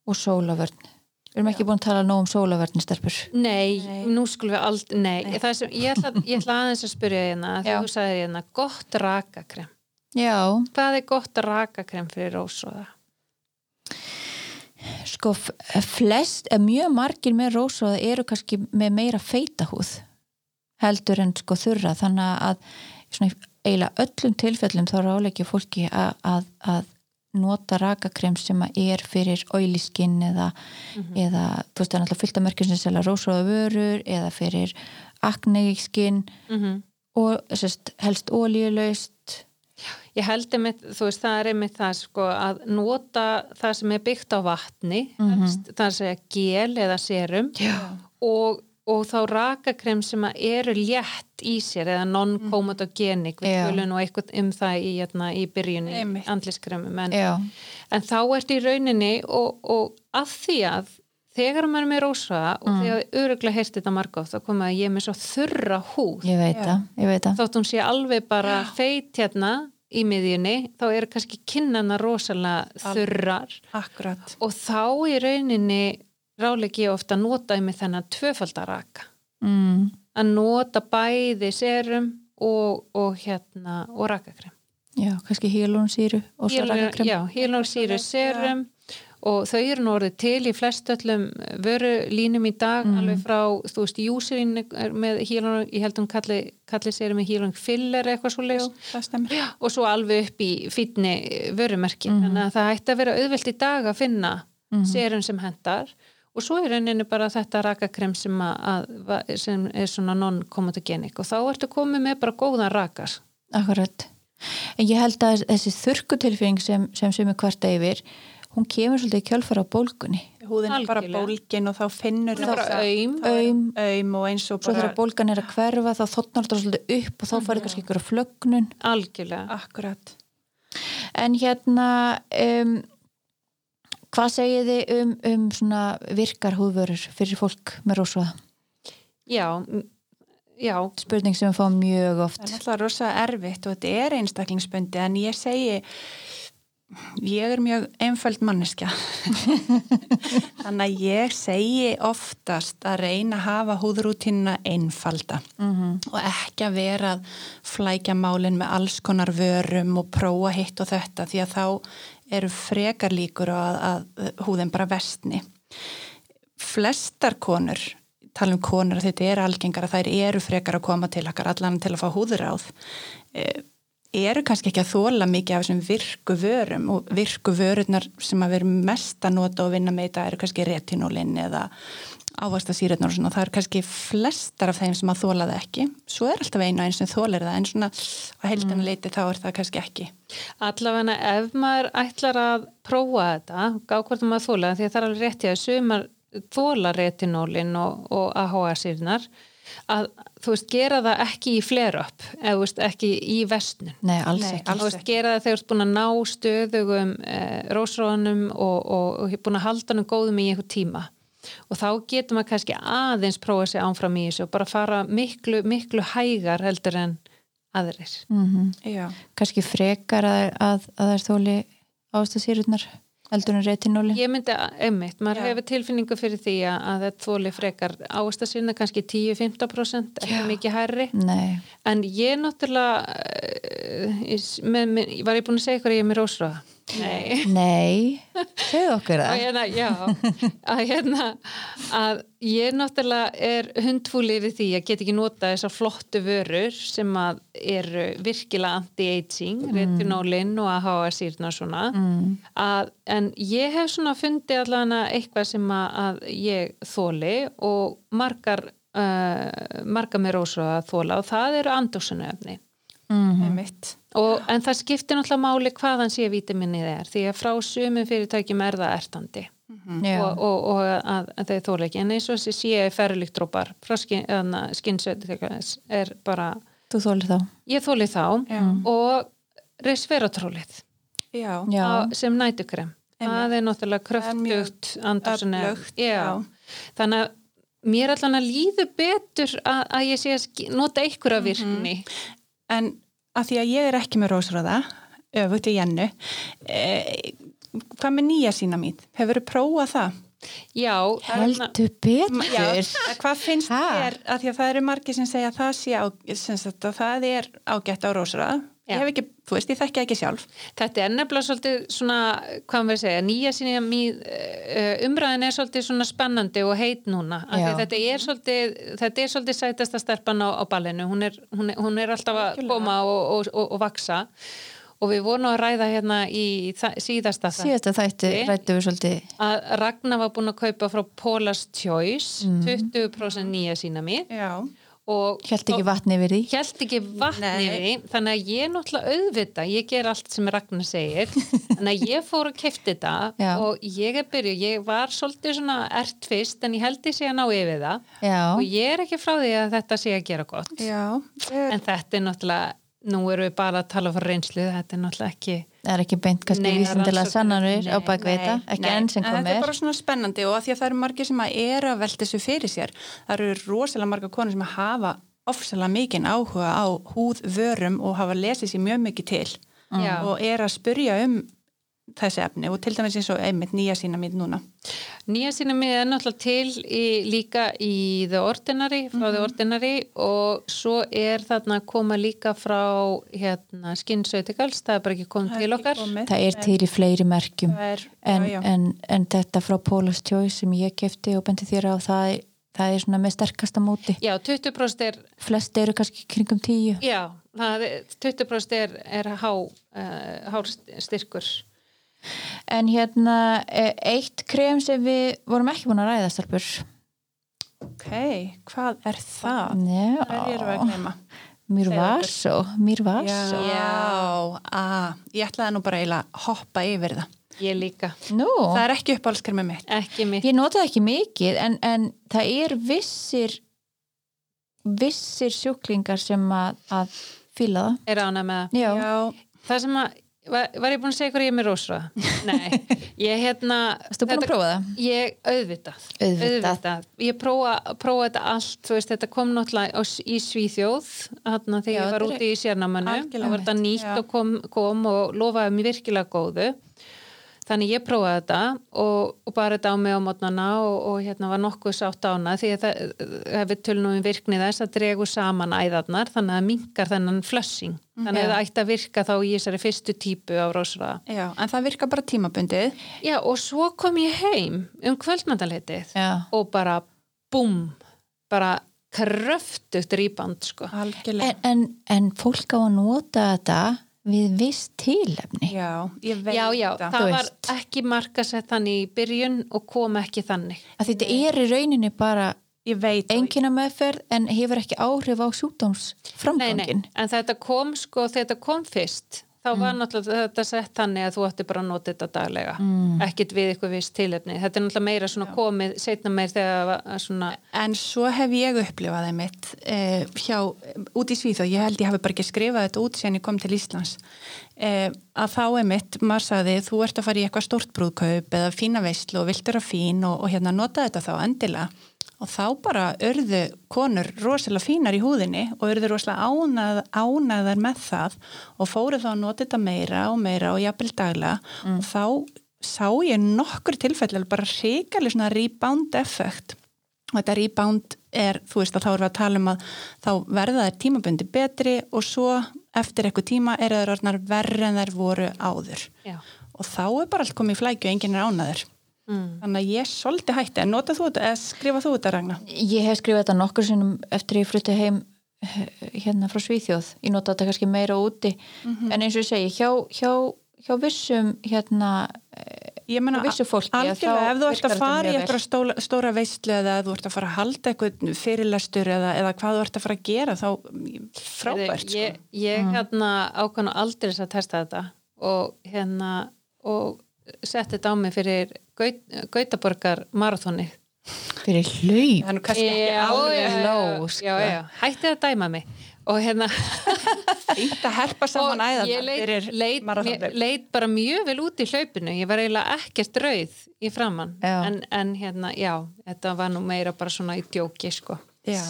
og sólavörn við erum ekki búin að tala nóg um sólavörn stelpur Nei, Nei. nú skulum við aldrei, nei, Nei. Það sem, ég, ætla, ég ætla aðeins að spyrja hérna, Já. þú sagðir hérna, gott rakakrem. já, Hvað er gott rakakrem fyrir rósóða? Sko flest, eh, mjög margir með rósóða eru kannski með meira feita húð heldur en sko þurra. Þannig að eiginlega öllum tilfellum þá ráleikja fólki að, að, að nota rakakrem sem er fyrir oiliskin eða, eða þú veist það er náttúrulega fullt af merkjum sem selja rósóða vörur eða fyrir akneikskinn Mm -hmm. og sérst, helst ólíulaust Ég held einmitt, þú veist, það er einmitt það sko að nota það sem er byggt á vatni, Mhm. helst, það er að gel eða serum já, og, og þá rakakrem sem eru létt í sér eða non-comatogenic, við Já. tölum nú eitthvað um það í, hérna, í byrjunni andliskremum, en, já, en þá ert í rauninni og, og að því að þegar maður er með rósa og Mm. þegar öruglega heyrst þetta margótt þá komið að ég er með svo þurra húð ég veit Já. það ég veit það, þótt hún sé alveg bara feit hérna í miðjunni, þá eru kannski kinnana rosalega þurrar. Akkurat. og þá í rauninni ráleiki ég ofta að nota með þennan tvöfaldaraka mm, að nota bæði serum og, og hérna og rakakrem. Já, kannski hílónsýru og svo rakakrem. Já, hílónsýru serum og þau eru nú orðið til í flest öllum vörulínum í dag Mhm. alveg frá, þú veist, júsirinn er með hílón, ég held hún kalli, kalli sérum með hílón filler eitthvað svo leið og svo alveg upp í fýtni vörumerki, Mhm. þannig að það ætti að vera auðvelt í dag að finna Mhm. serum sem hendar og svo er rauninni bara þetta rakakrem sem, að, sem er svona non-comatogenic og þá ertu komið með bara góðan rakar Akkurat. En ég held að þessi þurkutilfinning sem, sem er hvert yfir, hún kemur svolítið í kjölfara á bólgunni. Húðin er bara bólgin og þá finnur er bara. Aum, Aum og eins og svo bara... þegar bólgan er að hverfa þá þotnar þetta svolítið upp og þá farið kannski ykkur flögnun. algjörlega Akkurat. En hérna, um, hvað segið þið um, um svona virkar húðvörur fyrir fólk með rósvaða? já, já, Spurning sem við fáum mjög Það oft. er náttúrulega rosa erfitt og þetta er einstaklingsbundi en ég segi ég er mjög einföld manneskja. Þannig að ég segi oftast að reyna að hafa húðrútínuna einfalda Mm og ekki að vera að flækja málinn með alls konar vörum og prófa hitt og þetta því að þá eru frekar líkur að, að húðin bara vestni flestar konur tala um konur að þetta er algengar að þær eru frekar að koma til okkar allan til að fá húðuráð eh, eru kannski ekki að þóla mikið af þessum virku vörum og virku vörurnar sem að vera mest að nota og vinna með þetta eru kannski retinólin eða ávastasýrurnar og svona, það eru kannski flestar af þeim sem að þóla það ekki. Svo er alltaf einu einn sem þólar það en svona á heildina leiti þá er það kannski ekki. Allavega ef maður ætlar að prófa þetta, gá hvort maður þóla því að það er alveg rétt í að sumar þóla retinólin og, og AHA-sýrnar að þú veist gera það ekki í flare-up eða þú veist ekki í vestnun Nei, alls Nei, ekki. alls þú veist gera það þegar þú ert búin að ná stöðugum eh, rósrónum og, og, og búin að halda hann góðum í einhver tíma. Og þá getur maður kannski aðeins prófa sig ánfram í þessu og bara fara miklu, miklu hægar heldur en aðrir. Mm Já, Kannski frekar að, að, að það er þóli ávastasýrurnar eldur en retinóli. Ég myndi að, einmitt, maður Já. hefur tilfinningu fyrir því að, að þetta þóli frekar áast að sinna kannski 10-15% ekki mikið hærri Nei, en ég náttúrulega uh, með, með, var ég búin að segja hvað ég er með rósröða Nei. Nei, segðu okkur það. hérna, já að hérna að ég náttúrulega er hundfúli við því að get ekki nota þessar flottu vörur sem að eru virkilega anti-aging, mm. retinólin og AHA sírna og svona mm. að, en ég hef svona fundið allavega eitthvað sem að, að ég þóli og margar uh, margar með rósa að þóla og það eru andóksunöfni einmitt. Og, en það skiptir náttúrulega máli hvaðan sé vitaminnið er því að frá sumum fyrirtækjum er það ertandi. Já. og, og, og að, að þeir þóla ekki. En eins og þessi sé ferrulíktrópar frá skinnsötu er bara, þá. ég þóli þá. Já. og á- sem nætukrem það er náttúrulega kröftugt já. þannig að mér allan að líðu betur að, að ég sé að nota einhverja virkni. En að því að ég er ekki með rósröða öfugt í jennu e, hvað með nýja sína mín hefur þú prófað það? já, Heldur betur. Já, hvað finnst þér að því að það eru margir sem segja að það sé á, sagt, að það er ágætt á rósröða. Ég hef ekki, þú veist, ég þekki ekki sjálf Þetta er nefnilega svolítið svona, hvað maður segja, nýja síni uh, umræðin er svolítið svona spennandi og heit núna. Þetta er svolítið, þetta er svolítið sætasta stelpan á, á ballinu. Hún er, hún, er, hún er alltaf að koma og, og, og, og vaksa og við vorum að ræða hérna í síðasta það Síðasta þættu Þi. rættu við svolítið. að Ragnar var búin að kaupa frá Paula's Choice Mm. 20% nýja sína mér já, Hjælt ekki vatni yfir því. Hjælt ekki vatni við því, þannig að ég náttúrulega auðvita, ég ger allt sem Ragnar segir, þannig að ég fór að kefti þetta Já. og ég er byrjuð, ég var svolítið svona ert fyrst en ég held sé að ná yfir það Já. og ég er ekki frá því að þetta sé að gera gott, já en þetta er náttúrulega, nú erum við bara að tala fyrir reynslu, þetta er náttúrulega ekki, Það er ekki beint kannski vísindilega sannanur á Nei, bakveita, ekki nei. enn sem en þetta er komir. bara svona spennandi og að því að það eru margir sem að eru að velta þessu fyrir sér það eru rosalega margar konur sem að hafa ofsalega mikinn áhuga á húðvörum og hafa lesið sér mjög mikið til Já. og er að spurja um þessi efni og til dæmis eins og einmitt nýja sína mín núna nýja sína mig er náttúrulega til í, líka í The Ordinary, frá The Ordinary og svo er þarna að koma líka frá hérna Skinsautikals, það er bara ekki komið til okkar. Það er til í fleiri merkjum. Er, En, já, já. en, en þetta frá Paula's Choice sem ég kefti og bendi þér á það, það er svona með sterkasta móti. Já, 20% er Flest eru kannski kringum tíu. Já, það er, 20% er, er há, uh, hár styrkur. En hérna, eh, eitt krem sem við vorum ekki búin að ræða, Stelbur. ok, hvað er það? Já, Hvað erum við að gleyma? mér var svo, mér var Já, svo. að, ég ætlaði nú bara að hoppa yfir það Ég líka. Nú, það er ekki uppáhaldskremi mitt Ekki mitt. ég notaði ekki mikið, en, en það er vissir, vissir sjúklingar sem að, að fíla það. Er ána með það. Já, já, Það sem að, var, var ég búin að segja hvað ég er með rósröða? Nei, ég hérna... Varstu búin að prófa það? Ég auðvitað. Auðvitað. Ég prófa, prófa þetta allt, þú veist, þetta kom náttúrulega í Svíþjóð, þarna þegar Já, ég var úti í algjörlega það var þetta nýtt já. og kom, kom og lofaði mér virkilega góðu. Þannig ég prófaði þetta og, og bara þetta á mig á mótnana og, og hérna var nokkuð sátt ána því að það, ef við tölnum um virkni þess að dregu saman æðarnar þannig að minkar þennan flössing. Þannig að það ætti að virka þá í þessari fyrstu típu á rósraða. já, en það virkar bara tímabundið Já, og svo kom ég heim um kvöldmandaleitið já. og bara búm, bara kröftugt rýband sko. algjörlega En, en, en fólk á að nota þetta við viss tilefni. já, ég veit Já, já, það það var veist. ekki markasett þannig í byrjun og kom ekki þannig. Að þetta er í rauninni bara ég veit það. engina meðferð en hefur ekki áhrif á sjúkdómsframgangin. en þetta kom sko, þetta kom fyrst þá Mm. var náttúrulega þetta sett þannig að þú ætti bara að nota þetta daglega. Mm. ekkit við eitthvað viss tilefni. Þetta er náttúrulega meira svona komið setna meir þegar svona En svo hef ég upplifað það mitt eh, hjá, út í Svíþó, ég held ég hafi bara ekki skrifað þetta út síðan ég kom til Íslands. Eh, að þá er mitt, maður sagði þú ert að fara í eitthvað stórt brúðkaup eða fína veistlu og vilt vera fín og, og hérna nota þetta þá endilega og þá bara örðu konur rosalega fínar í húðinni og örðu rosalega ánað, ánæðar með það og fóru þá að nota þetta meira og meira og jafnvel daglega. Og þá sá ég nokkur tilfelli alveg bara ríkali svona rebound effekt og þetta rebound er, þú veist að þá erum við að tala um að þá verða þær tímabundi betri og svo eftir eitthvað tíma eru þær orðnar verri en þær voru áður. Já, og og þá er bara allt komið í flækju og enginn er ánaður mm. þannig að ég er svolítið hætti en notað þú þetta, eða skrifað þú þetta Ragnar? Ég hef skrifað þetta nokkur sinnum eftir ég flutti heim eh, hérna frá Svíþjóð. Ég nota þetta kannski meira úti Mhm. en eins og ég segi, hjá, hjá, hjá vissum hérna, Ég þá algjörlega, ef þú ert að fara í eitthvað stóra, stóra veistlu eða ef þú ert að fara að halda eitthvað fyrirlestur eða, eða hvað þú ert að fara að gera þá frábært sko. ég, ég hérna ákvæmna aldrei að testa þetta og hérna og setti þetta á mig fyrir Gautaborgar marathoni. Fyrir hlaup. það er nú kannski ekki alveg já, já, low, sko. hætti að dæma mig. Og hérna fínt að herpa saman æðan ég leit, fyrir leit, leit bara mjög vel út í hlaupinu. Ég var eiginlega ekkert rauð í framann en, en hérna, já, þetta var nú meira bara svona í djóki sko. Já,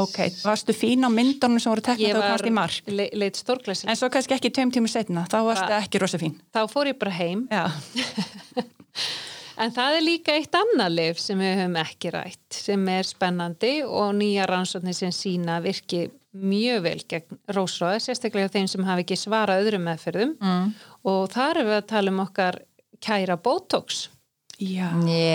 ok, varstu fín á myndunum sem voru teknað þegar þú komst í mark? le, leit stórklæsli en svo kannski ekki tveim tímur setna, þá varstu Bara- ekki rosa fín. Þá fór ég bara heim. Já, En það er líka eitt annað lif sem við höfum ekki rætt sem er spennandi og nýja rannsóknir sem sína virki mjög vel gegn rósróða, sérstaklega þeim sem hafi ekki svarað öðrum meðferðum mm. og þar erum við að tala um okkar kæra Botox. Já.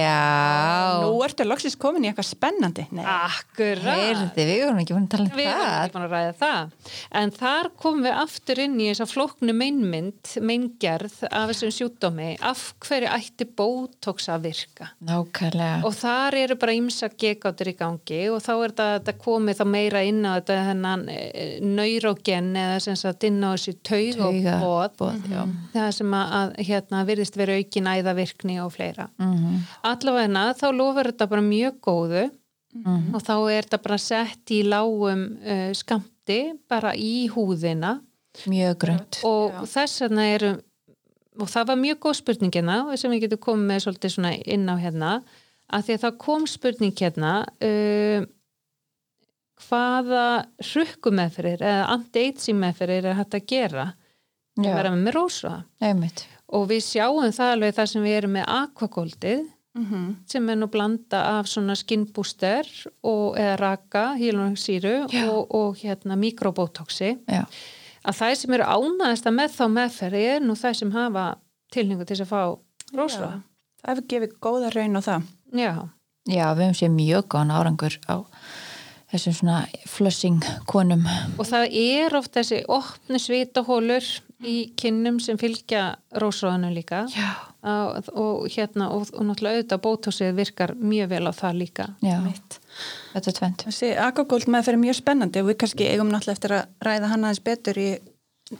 Já, Nú ertu loksins komin í eitthvað spennandi Nei, Akkurat. heyrði, við vorum ekki búin að tala um Við erum það. ekki búin að ræða það. En þar komum við aftur inn í þess að flóknu meinmynd, meingerð af þessum sjúkdómi. Af hverju ætti Botox að virka? Nákvæmlega. og þar eru bara ymsa gegáttur í gangi og þá er þetta, þetta komið þá meira inn á þetta hennan e, neurogen eða sem sagt inn á þessi taug og Tauga- bóð boð, já. það sem að, að hérna virðist vera aukin æðavirkni og fleira Mhm. allavegna þá lofar þetta bara mjög góðu Mhm. og þá er þetta bara sett í lágum uh, skamti bara í húðina Mjög grönt. og þess vegna eru og það var mjög góð spurningina sem við getum komið með svolítið svona inn á hérna að því að það kom spurning hérna uh, hvaða hrukkumeðferðir eða anti-aging meðferðir er hægt að gera að vera Já, með rósra einmitt. Og við sjáum það alveg þar sem við erum með aquagoldið Mhm. sem er nú blanda af svona skinbooster og, eða raka, hílunarsýru og, og hérna mikrobotoxi að það sem eru ánæðast að með þá meðferði er nú það sem hafa tilningu til að fá rósra. Það hefur gefið góða raun á það Já. já við höfum séð mjög góðan árangur á þessum svona flushing konum. Og það er oft þessi opni svitahólur í kinnum sem fylgja rósraðanum líka Já. og, og hérna og, og náttúrulega auðvitað bótósið virkar mjög vel á það líka. Já, mitt þetta er tvent. Þessi Aquagold með fyrir mjög spennandi og við kannski eigum náttúrulega eftir að ræða hann aðeins betur í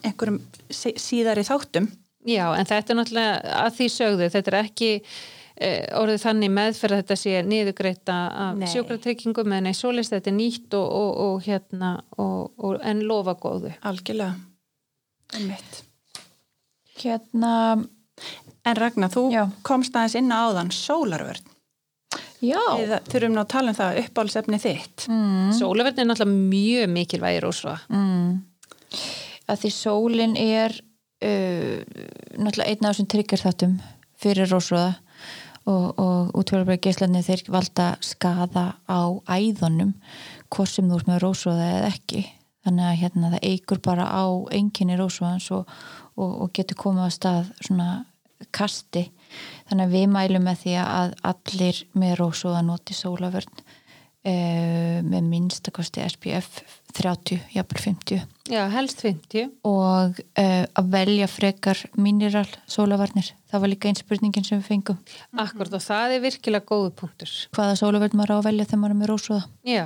einhverjum sí- síðari þáttum Já, en þetta er náttúrulega að því sögðu, þetta er ekki eh, orðið þannig meðferð að þetta sé niðugreita af Nei. sjúkratryggingum en nei, svoleiðist þetta er nýtt og, og, og hérna og, og, en lofa góðu. algjörlega Einmitt. Hérna, En Ragnar, þú Já. komst aðeins inn á áðan sólarvörn já. Við þurfum nú að tala um það uppáhaldsefni þitt Mm. Sólaverðin er náttúrulega mjög mikilvægir og svo. Mm. Að því sólin er uh, náttúrulega einn af þessum tryggjar þáttum fyrir rósröða og, og útfjörðarbæri geislarnir þeir valda skada á æðunum hvort sem þú ert með rósröða eða ekki þannig að hérna það eigur bara á enginni rósröðans og, og, og getur komið að stað svona kasti. Þannig að við mælum með því að allir með rósröða noti sólavörn uh, með minnstakosti SPF 30, jafnvel 50 Já, helst 50. og uh, að velja frekar mineral sólavarnir það var líka einn spurningin sem við fengum. Akkurat og það er virkilega góðu punktur. hvaða sólavarn maður á að velja þegar maður er með rósrúða Já,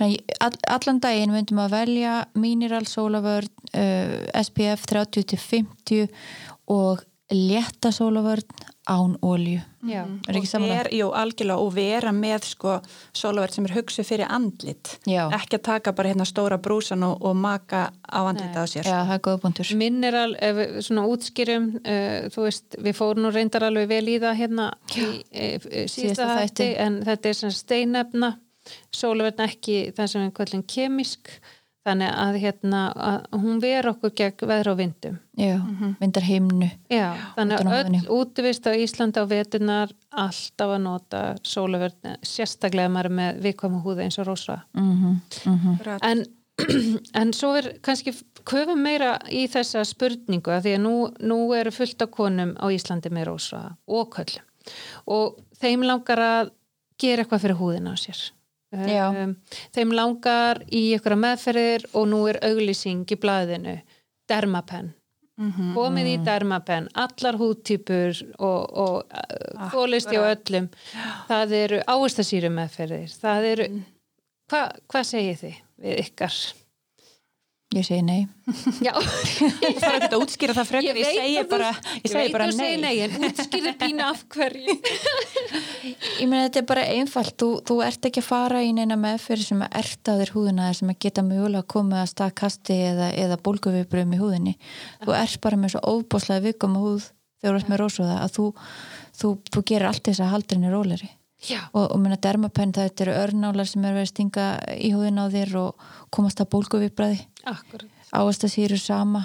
all, allan daginn myndum að velja mineral sólavörn uh, SPF 30-50 og létta sólavörn án ólju já. er ekki og saman ver, jú, algjörlega og vera með sko sólaverð sem er hugsuð fyrir andlit. Já. ekki að taka bara hérna stóra brúsan og, og maka á andlita á sér. Já, það er góða punktur. Mineral, við svona útskýrum, uh, þú veist, við fórum nú reyndar alveg vel í það hérna í e, e, Síðasta síðasta þætti. þætti, en þetta er svona steinefna, sólaverðin ekki það sem við kvöldum kemisk, þannig að hérna, að hún ver okkur gegn veðra og vindum. Já, myndar heimnu Já, þannig að öll útivist á Íslandi á vetunar alltaf að nota sólaverðin, sérstaklega ef maður er með viðkvæma húða eins og rosa. mm -hmm, mm -hmm. En en svo er kannski köfum meira í þessa spurningu að því að nú, nú eru fullt af konum á Íslandi með rosa og köllum og þeim langar að gera eitthvað fyrir húðina á sér. Um, þeim langar í einhverja meðferðir og nú er auglýsing í blaðinu. Dermapen. Komið í dermapen, allar húttýpur og, og uh, fólisti og öllum. Það eru ávistasýru meðferðir það eru, hva, hvað segir þið við ykkar? Ég segi nei. Já, Ég þarf ekki að útskýra það frekar, ég, segi að bara, þú, ég segi bara að þú segir nei. nei en útskýrðu pínu af hverju Ég meina þetta er bara einfalt, þú, þú ert ekki að fara í neina meðferð sem að erta þér húðina sem að geta mögulega að stað kasti eða, eða bólguviðbröðum í húðinni. Þú ert bara með svo óbúslega vikum húð þegar þú ert með rósóða að þú, þú, þú gerir allt þess að halda henni róleri. Já, Og, og meina dermapenn þetta eru örnálar sem eru verið að stinga í húðina á þér og komast að bólguviðbröði. akkurat Að sýru sama.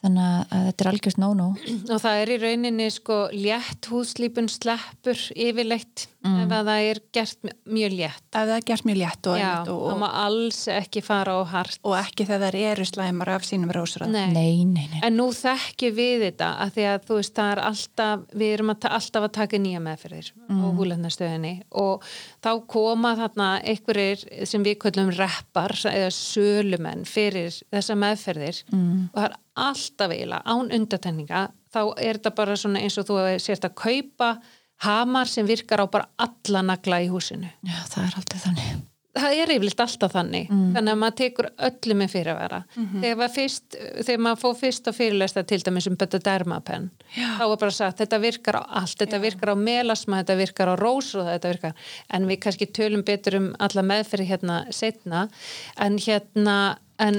Þannig að, þetta er algjörst no-no. og það er í rauninni sko létt húðslípun sleppur yfirleitt ef að það er gert mjög létt Ef það er gert mjög létt og, Já, og, það og, má alls ekki fara á hart og ekki þegar þær eru slæmar af sínum rósröð. Nei. Nei, nei, nei. En nú þekkjum við þetta að því að þú veist það er alltaf, við erum að ta alltaf að taka nýja meðferðir mm. og húlefnastöðinni og þá koma þarna einhverjir sem við köllum reppar eða sölumenn fyrir þessa meðferðir mm. og það er alltaf eiginlega án undatenninga þá er þetta bara svona eins og þú sért að kaupa hamar sem virkar á bara alla nagla í húsinu. Já, það er alltaf þannig. Það er yfirleitt alltaf þannig þannig að maður tekur öllu með fyrir að vera þegar, maður fyrst, þegar maður fóð fyrst á fyrirlesta til dæmis um betta dermapen þá var bara sagt þetta virkar á allt þetta virkar á melasma, þetta virkar á rós og þetta virkar, en við kannski tölum betur um alla meðferði hérna setna en hérna en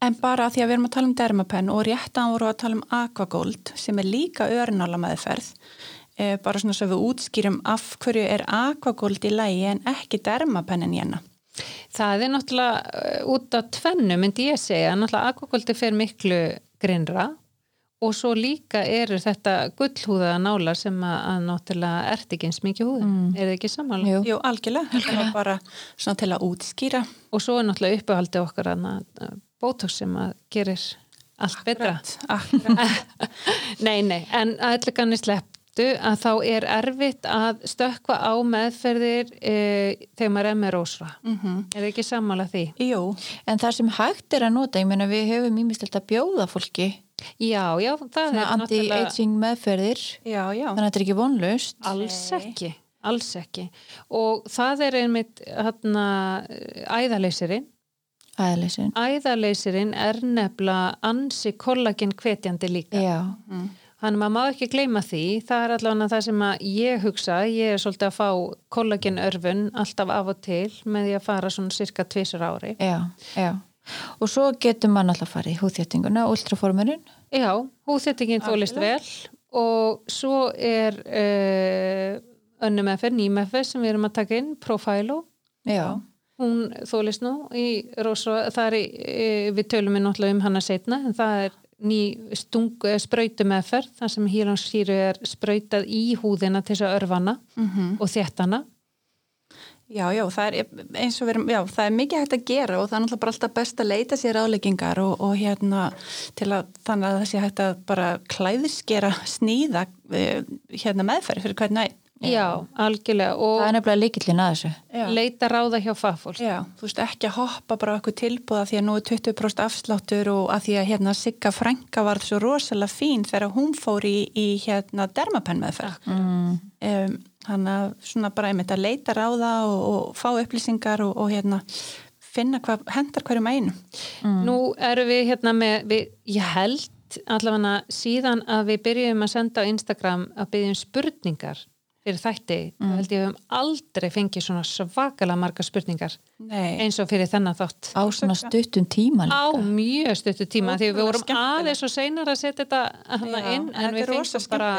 En bara að því að við erum að tala um dermapenn og réttan voru að tala um aquagold sem er líka örnála meðferð e, bara svona svo við útskýrum af hverju er aquagold í lægi en ekki dermapennin hérna. það er náttúrulega uh, út af tvennu myndi ég segja, náttúrulega akvakvöldi fer miklu grinnra og svo líka eru þetta gullhúða nálar sem að, náttúrulega ert ekki eins mikið húða, er það ekki samanlega? Jú. Jú, algjörlega, algjörlega. bara svona til að útskýra. Og svo er náttúrulega uppehaldið okkar að bótox sem að gerir allt betra. Akkurat. Nei, nei, en að öllu ganni slepptu að þá er erfitt að stökkva á meðferðir e, þegar maður er með rósra. -hmm. Er ekki sammála því? Jú, En það sem hægt er að nota, ég meina við höfum ímislegt að bjóða fólki Já, já, það svona er náttúrulega anti-aging meðferðir já, já. þannig að þetta er ekki vonlust alls ekki, alls ekki. Og það er einmitt hérna æðaleysirinn. Æðaleysirinn er nefnilega ansi kollagen hvetjandi líka. Já, Þannig að maður má ekki gleyma því, það er allavega það sem að ég hugsa, ég er svolítið að fá kollagenörfun alltaf af og til með því að fara svona cirka tvisar ári. já, já. Og svo getur mann alltaf að fara í húðþéttinguna, ultraformurinn. Já, húðþettingin þólist vel og svo er uh, önnum meðferð, nýmeðferð sem við erum að taka inn, Profilo, Já, hún þólist nú í rosa, það er, e, við tölum við náttúrulega um hana setna, en það er ný stung, spröytu meðferð, þar sem hílónsýru er spröytað í húðina til þess að örfana og þéttana. Já, já, það er eins og erum, já, það er mikið hægt að gera og það er náttúrulega bara alltaf best að leita sér áleggingar og, og hérna til að þannig að það sé hægt að bara klæðiskera sníða eh, hérna meðferð fyrir hvern nætt. Já, algjörlega það og er nefnilega líkillin að þessu. Já. leita ráða hjá fagfólk. Já, þú veist ekki að hoppa bara eitthvað tilbúða því að nú er 20% afsláttur og að því að hérna Sigga Frænka var svo rosalega fín þegar hún fór í, í hérna dermapenn meðferð. Mm. Um, þannig að svona bara einmitt að leita ráða og, og fá upplýsingar og, og hérna finna hvað hendar hverjum einu. Nú erum við hérna með, við, ég held allavega síðan að við byrjum að senda á Instagram að byrjum spurningar fyrir þætti, mm. held ég við höfum aldrei fengið svona svakalega marga spurningar Nei, eins og fyrir þennan þátt. Á svona stuttum tíma líka. Á mjög stuttu tíma því að við vorum aðeins og seinar að setja þetta hana inn en þetta við fengum bara.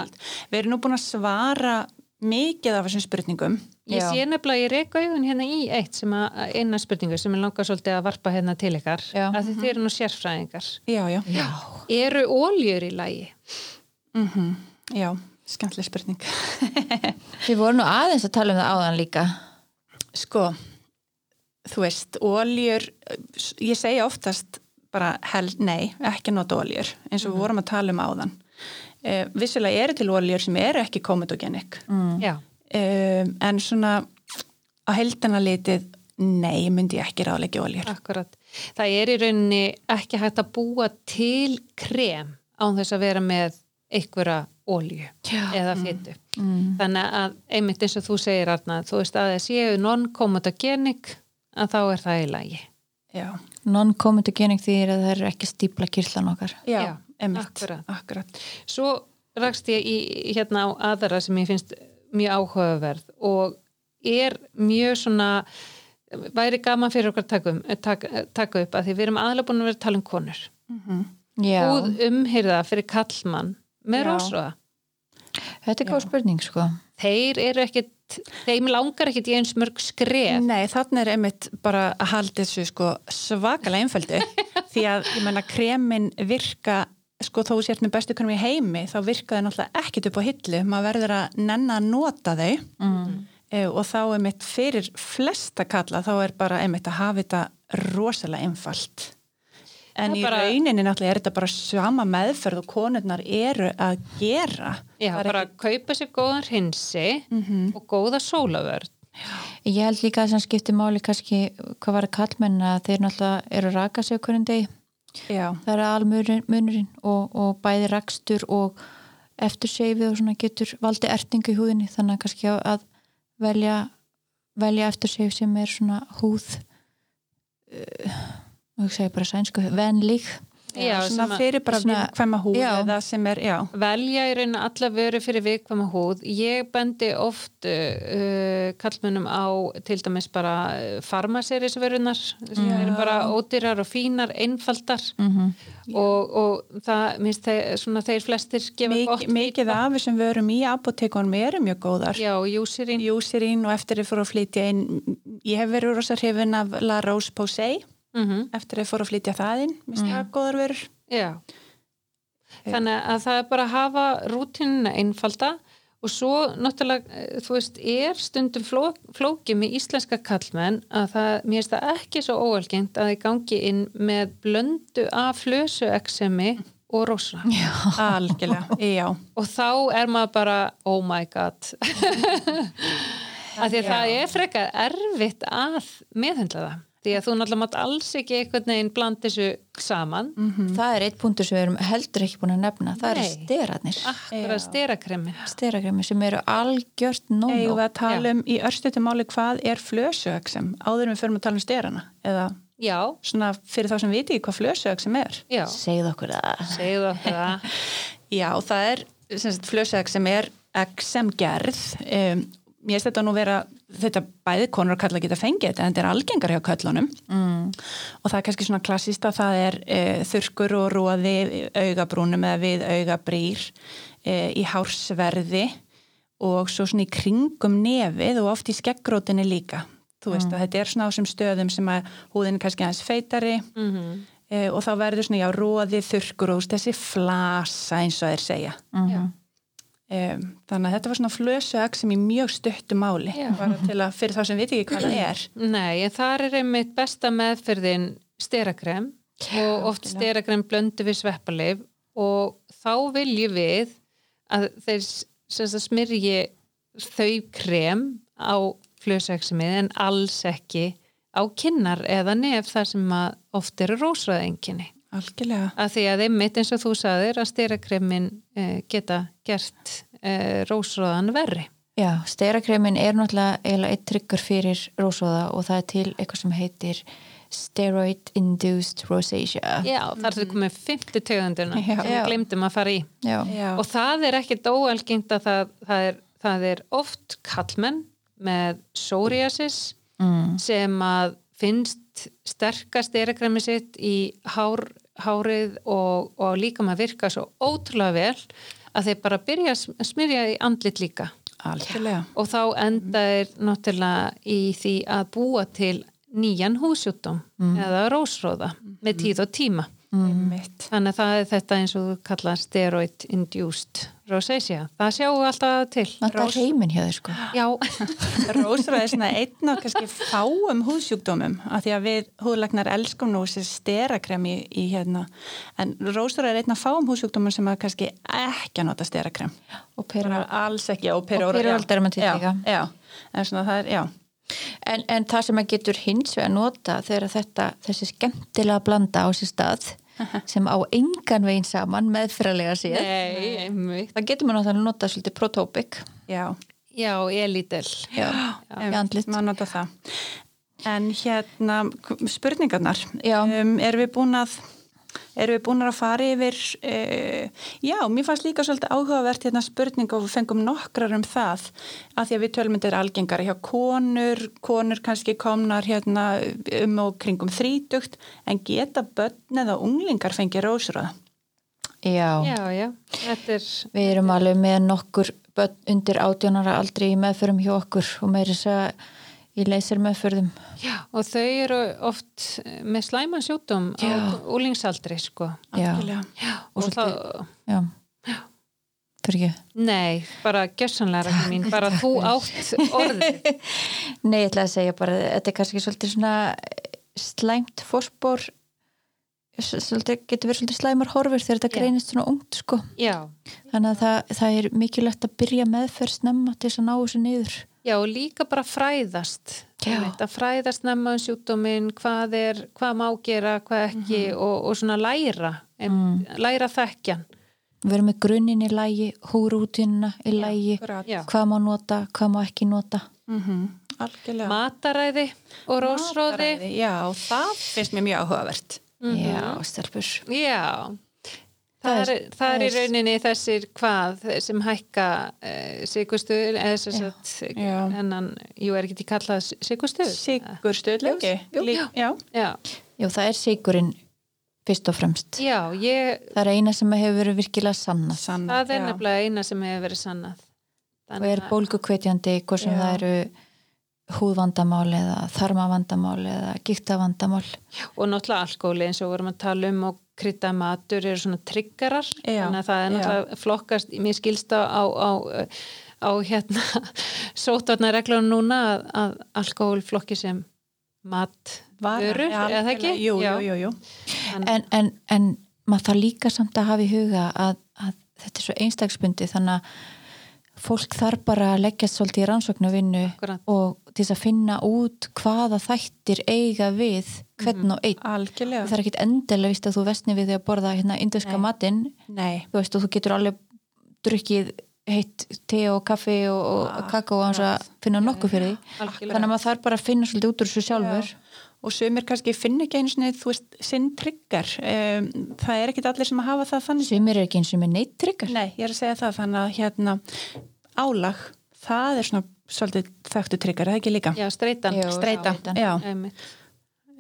Við erum nú búin að svara mikið af þessum spurningum. ég Já. sé nefnilega ég reyka augun hérna í eitt sem að eina spurningu sem er langar svolítið að varpa hérna til ykkar Já. að þið eru nú sérfræðingar Já, já. Já. eru óljur í lagi? Mm Já, skemmtileg spurning. Við vorum nú aðeins að tala um það áðan líka. Sko, þú veist, óljur ég segja oftast bara hel, nei, ekki nota óljur eins og við vorum að tala um áðan uh, vissulega eru til óljur sem eru ekki komodogenik Mm. Um, en svona á heldana litið nei, myndi ég ekki ráðleggja óljur akkurat. Það er í rauninni ekki hægt að búa til krem án þess að vera með einhverja ólju eða fytu. Mm. Þannig að einmitt eins og þú segir Arna, þú veist að það séu non-comodogenik að þá er það í lagi. já, Non-comedogenic því að það er ekki stípla kýrslan okkar. já, Já, emitt akkurat. akkurat. Svo rakst ég í, hérna á aðra sem ég finnst mjög áhugaverð og er mjög svona væri gaman fyrir okkar að taka, um, taka, upp að því við erum aðlega búin að vera að tala um konur. Já, Húð umhyrða fyrir kallmann með Já. rósróða. þetta er góð spurning sko. Þeir eru ekkit, þeim langar ekkit í eins mörg skref. Nei, þannig er einmitt bara að halda þessu sko svakalega einföldu því að ég menna kremin virka sko þó sért með bestu konum í heimi þá virka þau náttúrulega ekkit upp á hillu maður verður að nenna að nota þau Mm. e, og þá einmitt fyrir flesta kalla þá er bara einmitt að hafa þetta rosalega einfalt en Það í bara- rauninni náttúrulega er þetta bara sama meðferð og konurnar eru að gera. Já, Það er bara kaupa sér góðan hrinsi og góða sólavörð. Ég held líka að sem skiptir máli kannski hvað var að kallmenn að þeir náttúrulega eru að raka sig hverjum degi. Já, Það er almunurinn og, og bæði rakstur og eftirseifið og svona getur valdi ertingu í húðinni. Þannig að kannski að velja, velja eftirseif sem er svona húð og ég segi bara sænsku venlík Já, svona fyrir bara svona- viðkvæma húð já. eða sem er, já. Velja í rauninu alla vöru fyrir viðkvæma húð. Ég bendi oft uh, kallmennum á til dæmis bara uh, farmaserisvörunar sem eru bara ódýrar og fínar einfaldar. Mm -hmm. og, og það minnst þeir, svona þeir flestir gefa Mik, gott mikið af þessum vörum í apotekunum eru mjög góðar. Já, júsirinn Júsirín og eftir þið fóru að flytja inn ég hef verið rosa hrifin af La Rose Posay mm eftir þið fóru að flytja það inn minnst það góðar vörur Já. Þannig að það er bara að hafa rútinuna einfalda og svo náttúrulega, eh, þú veist, er stundum fló, flókið með íslenska kallmenn að það, mér finnst það ekki svo óalgengt að þið gangi inn með blöndu af flösueksemi og rosa. Og þá er maður bara, oh my god. að því að það er frekar erfitt að meðhendla það. Því að þú náttúrulega mátt alls ekki einhvern veginn blanda þessu saman. það er eitt punktur sem við erum heldur ekki búin að nefna það eru Nei. sterarnir Akkurat styrakremin. sterakremi sem eru algjört eigum no-no við að tala um í örstutum máli hvað er flösuöksem áður en við förum að tala um styrana eða Já, svona fyrir þá sem viti ekki hvað flösuöksem er. Já. segð okkur það. Segðu okkur það. Já, það er flösuöksem er eksem gerð um, mér finnst þetta nú vera þetta bæði konur og kalla geta fengið þetta en þetta er algengar hjá köllunum mm. og það er kannski svona klassist að það er e, þurkur og róði augabrúnum eða við augabrýr e, í hársverði og svo svona í kringum nefið og oft í skeggrótinni líka. Þú veist að þetta er svona á þessum stöðum sem að húðin er kannski aðeins feitari. Mm -hmm. e, og þá verður svona já róði, þurkur og þessi flasa eins og þeir segja. Mm Um, þannig að þetta var svona flösuag sem í mjög stuttu máli Já. að fyrir þá sem viti ekki hvað það er. Nei, en þar er einmitt besta meðferðin sterakrem og oft sterakrem blöndu við sveppalif og þá viljum við að þeir smyrji þau krem á flösuagsimið en alls ekki á kinnar eða nef þar sem oft eru rósröðenginni algjörlega að því að einmitt eins og þú saðir að sterakremin eh, geta gert eh, rósröðan verri Já, sterakremin er náttúrulega eitt tryggur fyrir rósóða og það er til eitthvað sem heitir steroid induced rosacea Já, þar er komið 50 tegundina Já. sem við glemdum að fara í Já. Já. og það er ekkert óalgengt að það, það, er, það er oft kallmenn með psoriasis Mm. sem að finnst sterkast erakremi sitt í hár, hárið og, og líka maður virka svo ótrúlega vel að þeir bara byrja að smyrja í andlit líka. Algjörlega. Og þá enda er náttúrulega í því að búa til nýjan húsjúttum eða rósróða með tíð og tíma einmitt. Þannig að það er þetta eins og þú kalla steroid induced rosacea. Það sjáum við alltaf til. Það er reymin hjá þau sko. Já, Rósröð er svona einn af kannski fáum húðsjúkdómum af því að við húðlagnar elskum nú þessi sterakrem í, í hérna en rósröð er einn af fáum húðsjúkdómum sem að kannski ekki að nota sterakrem Og pera bara alls ekki og Og pyruvalddermatitt já, líka. já, en svona það er, já En, en það sem að getur hins vegar nota þegar þetta, þessi skemmtilega blanda á sér stað sem á engan veginn saman meðfyrirlega séð. Nei, einmitt. það getur maður náttúrulega nota svolítið protopic já, Já, elítil. já, í andlit. Maður nota það. En hérna spurningarnar. Já. um, erum við búin að erum við búin að fara yfir uh, já, mér fannst líka svolítið áhugavert hérna spurning og við fengum nokkrar um það að því að við tölmyndir algengari hjá konur, konur kannski komnar hérna um og kringum þrítugt en geta börn eða unglingar fengið rósröða já. Já, já, þetta er, við erum alveg með nokkur börn undir átjónara aldrei í meðförum hjá okkur og meiri þess að í leysir meðförðum já, og þau eru oft með slæman sjútum á Já. úlingsaldri, sko. Já. Algjörlega. Og, Og þá, já, fyrir ekki nei, bara gjössanlega rækni mín, bara þú átt orðið. Nei, ég ætla að segja bara, þetta er kannski svolítið svona slæmt fórspór svolítið, getur verið svolítið slæmar horfur þegar þetta Já. greinist svona ungt sko. Já, þannig að það, það er mikilvægt að byrja meðferð snemma til þess að ná þessu niður já, og líka bara fræðast. Að fræðast nefna um sjúkdóminn, hvað er, hvað má gera, hvað ekki og, og svona læra, en, læra þekkjan. við erum með grunninn í lægi, húrútinuna í lægi. Já. hvað má nota hvað má ekki nota Mhm, Algjörlega. Mataræði og rósróði. Mataræði, Já, það finnst mér mjög áhugavert. Já, stelpur Já, það, Það er, það það er í rauninni þessir hvað sem hækka uh, sigustuð eða sem sagt Já. hennan, jú er ekki til kallað sigustuð? Sigur stöðleiki. Jú. Já. Já. Já, Jú, það er sigurinn fyrst og fremst já ég, það er eina sem hefur verið virkilega sannað Sanna, það er já. nefnilega eina sem hefur verið sannað. og er bólgukvetjandi hvort sem það eru húðvandamál eða þarmavandamál eða gíktavandamál Og náttúrulega alkóli eins og við vorum að tala um og krydda matur eru svona triggerar þannig að það er náttúrulega flokkast mér skilst á, á, á, á hérna sótvarnar reglunum núna að, að alkóhol flokki sem mat Vara, vörur, já, eða það ekki? Jú, jú, jú, jú. en, en, en maður þarf líka samt að hafa í huga að, að þetta er svo einstaksbundi þannig að fólk þarf bara að leggjast svolítið í rannsóknarvinnu Akkúrat. og til þess að finna út hvaða þættir eiga við hvern og einn Algjörlega. það er ekkit endilega vist að þú vestni við því að borða hérna indiska Nei. matinn Nei. þú veist og þú getur alveg drukkið heitt te og kaffi og, og kakó og hans að finna nokkuð fyrir því Algjörlega. þannig að maður þarf bara að finna svolítið út úr þessu sjálfur Og sumir kannski finna ekki einu sinni, þú veist, sinn trigger. Um, það er ekkit allir sem að hafa það þannig. sem er ekki eins og með neitt tryggar Nei, álag, það er svona svolítið þekktu trigger, er það ekki líka? Já, streitan. Jú. Streita, streitan. já.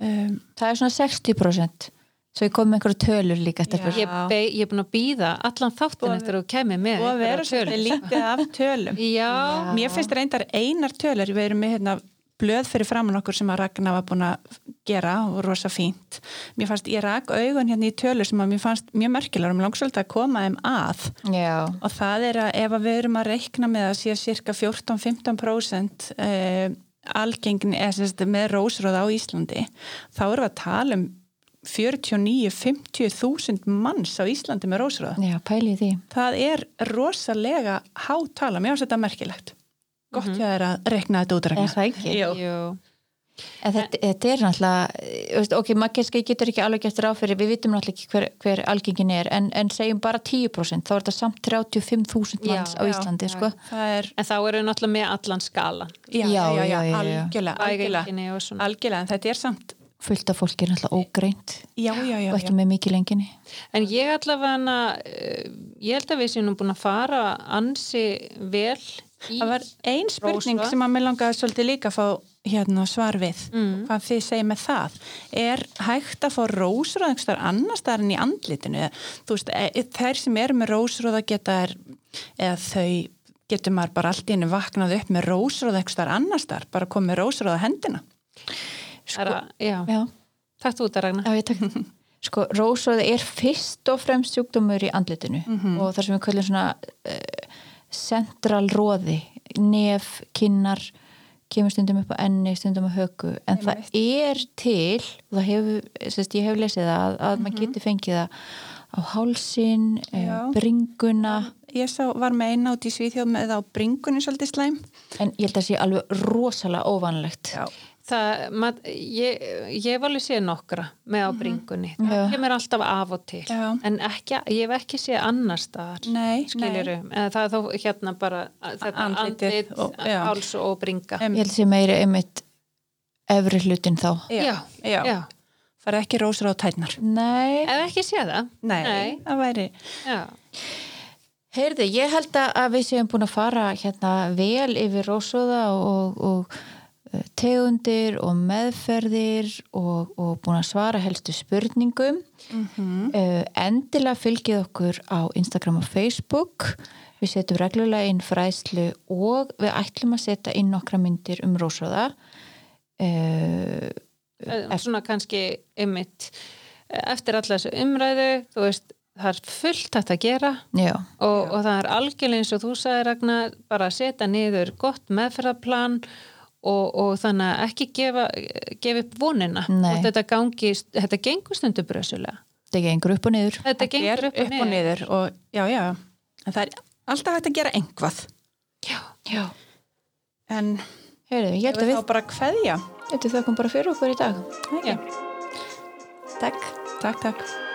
Um, það er svona 60% svo ég kom með einhverju tölur líka Já. Ég, er búin að býða allan þáttin eftir að þú kemur með og að vera svolítið lítið af tölum. Já, Mér finnst reyndar einar tölur, við erum með hérna blöð fyrir framann okkur sem að Ragnar var búin að gera og rosa fínt. Mér fannst, ég rak augun hérna í tölur sem að mér fannst mjög merkilegar mér langsvöld að koma þeim að já, og það er að ef að við erum að reikna með að sé cirka 14-15% uh, algengni sagt, með rósröða á Íslandi þá erum við að tala um 49-50 þúsund manns á Íslandi með rósröða. já, pæli í því Það er rosalega hátala, mér finnst þetta merkilegt. Gott hjá þér að reikna þetta út er það ekki? Jú. jú. En þetta, þetta er náttúrulega, þú veist, ok, maður kannski getur ekki alveg gert ráð fyrir, við vitum náttúrulega ekki hver, hver algengin er, en, en segjum bara 10%, þá er þetta samt 35.000 manns Já, á Íslandi, já. sko. Er, En þá eru við náttúrulega með allan skalan. já, Já, já, algjörlega, algjörlega, en þetta er samt, Fullt af fólki er náttúrulega ógreint já, já, já, og já. ekki með mikið lenginni. En ég allavega, uh, ég held að við séum nú búin að fara ansi vel í... Það var ein spurning sem að mér langaði svolítið líka að fá hérna, svar við, Mm. hvað þið segir með það. Er hægt að fá rósröð einhverstaðar annars staðar en í andlitinu? Þú veist, e- þær sem eru með rósröða geta er, eða þau getur maður bara allt í henni vaknað upp með rósröð einhverstaðar annars staðar, bara komið rósröða hendina. Er að, já, Já, takk út að ragna. já, ég takk. sko, rósóði er fyrst og fremst sjúkdómur í andlitinu Mhm. og þar sem við kallum svona uh, central róði nef, kinnar kemur stundum upp á enni, stundum á höku en það er til það hefur, sérst, ég hef lesið það að, að maður getur fengið það á hálsin, Mhm. Já. bringuna Ég sá, var með eina út í Svíþjóð með það á bringunni svolítið slæm. en ég held að það sé alveg rosalega óvanlegt Já. Það, mat, ég, ég hef alveg séð nokkra með á bringunni. Það Já. kemur alltaf af og til. Já. En ekki, ég hef ekki séð annar staðar. Nei, Skiliru. Það er þá hérna bara andlit, háls og bringa. Ég held að sé meiri einmitt efri hlutin þá Já. Já. já. Það er ekki rósur á tætnar. Nei, Ef ekki séð það. Nei, Nei. það væri. Já. Heyrði, ég held að að við séum búin að fara hérna vel yfir rósóða og, og tegundir og meðferðir og, og búin að svara helstu spurningum. Mm Uh, endilega fylgið okkur á Instagram og Facebook. Við setjum reglulega inn fræðslu og við ætlum að setja inn nokkra myndir um rósóða. Uh, Eh, Svona kannski ymmit eftir alla þessu umræðu, þú veist, það er fullt hægt að gera já, og, og það er algjörlega eins og þú sagði Ragnar bara að setja niður gott meðferðarplan og, og þannig að ekki gefa, gefa upp vonina Nei. og þetta gangi, þetta gengur stundu brösulega. þetta gengur upp og niður. Þetta gengur er upp og niður. Og, já, já. En það er alltaf hægt að gera einhvað. Já. Já. En Heyrðu, ég held að við þá bara kveðja. þetta þökkum bara fyrir okkur í dag. Já. Takk. Takk, takk.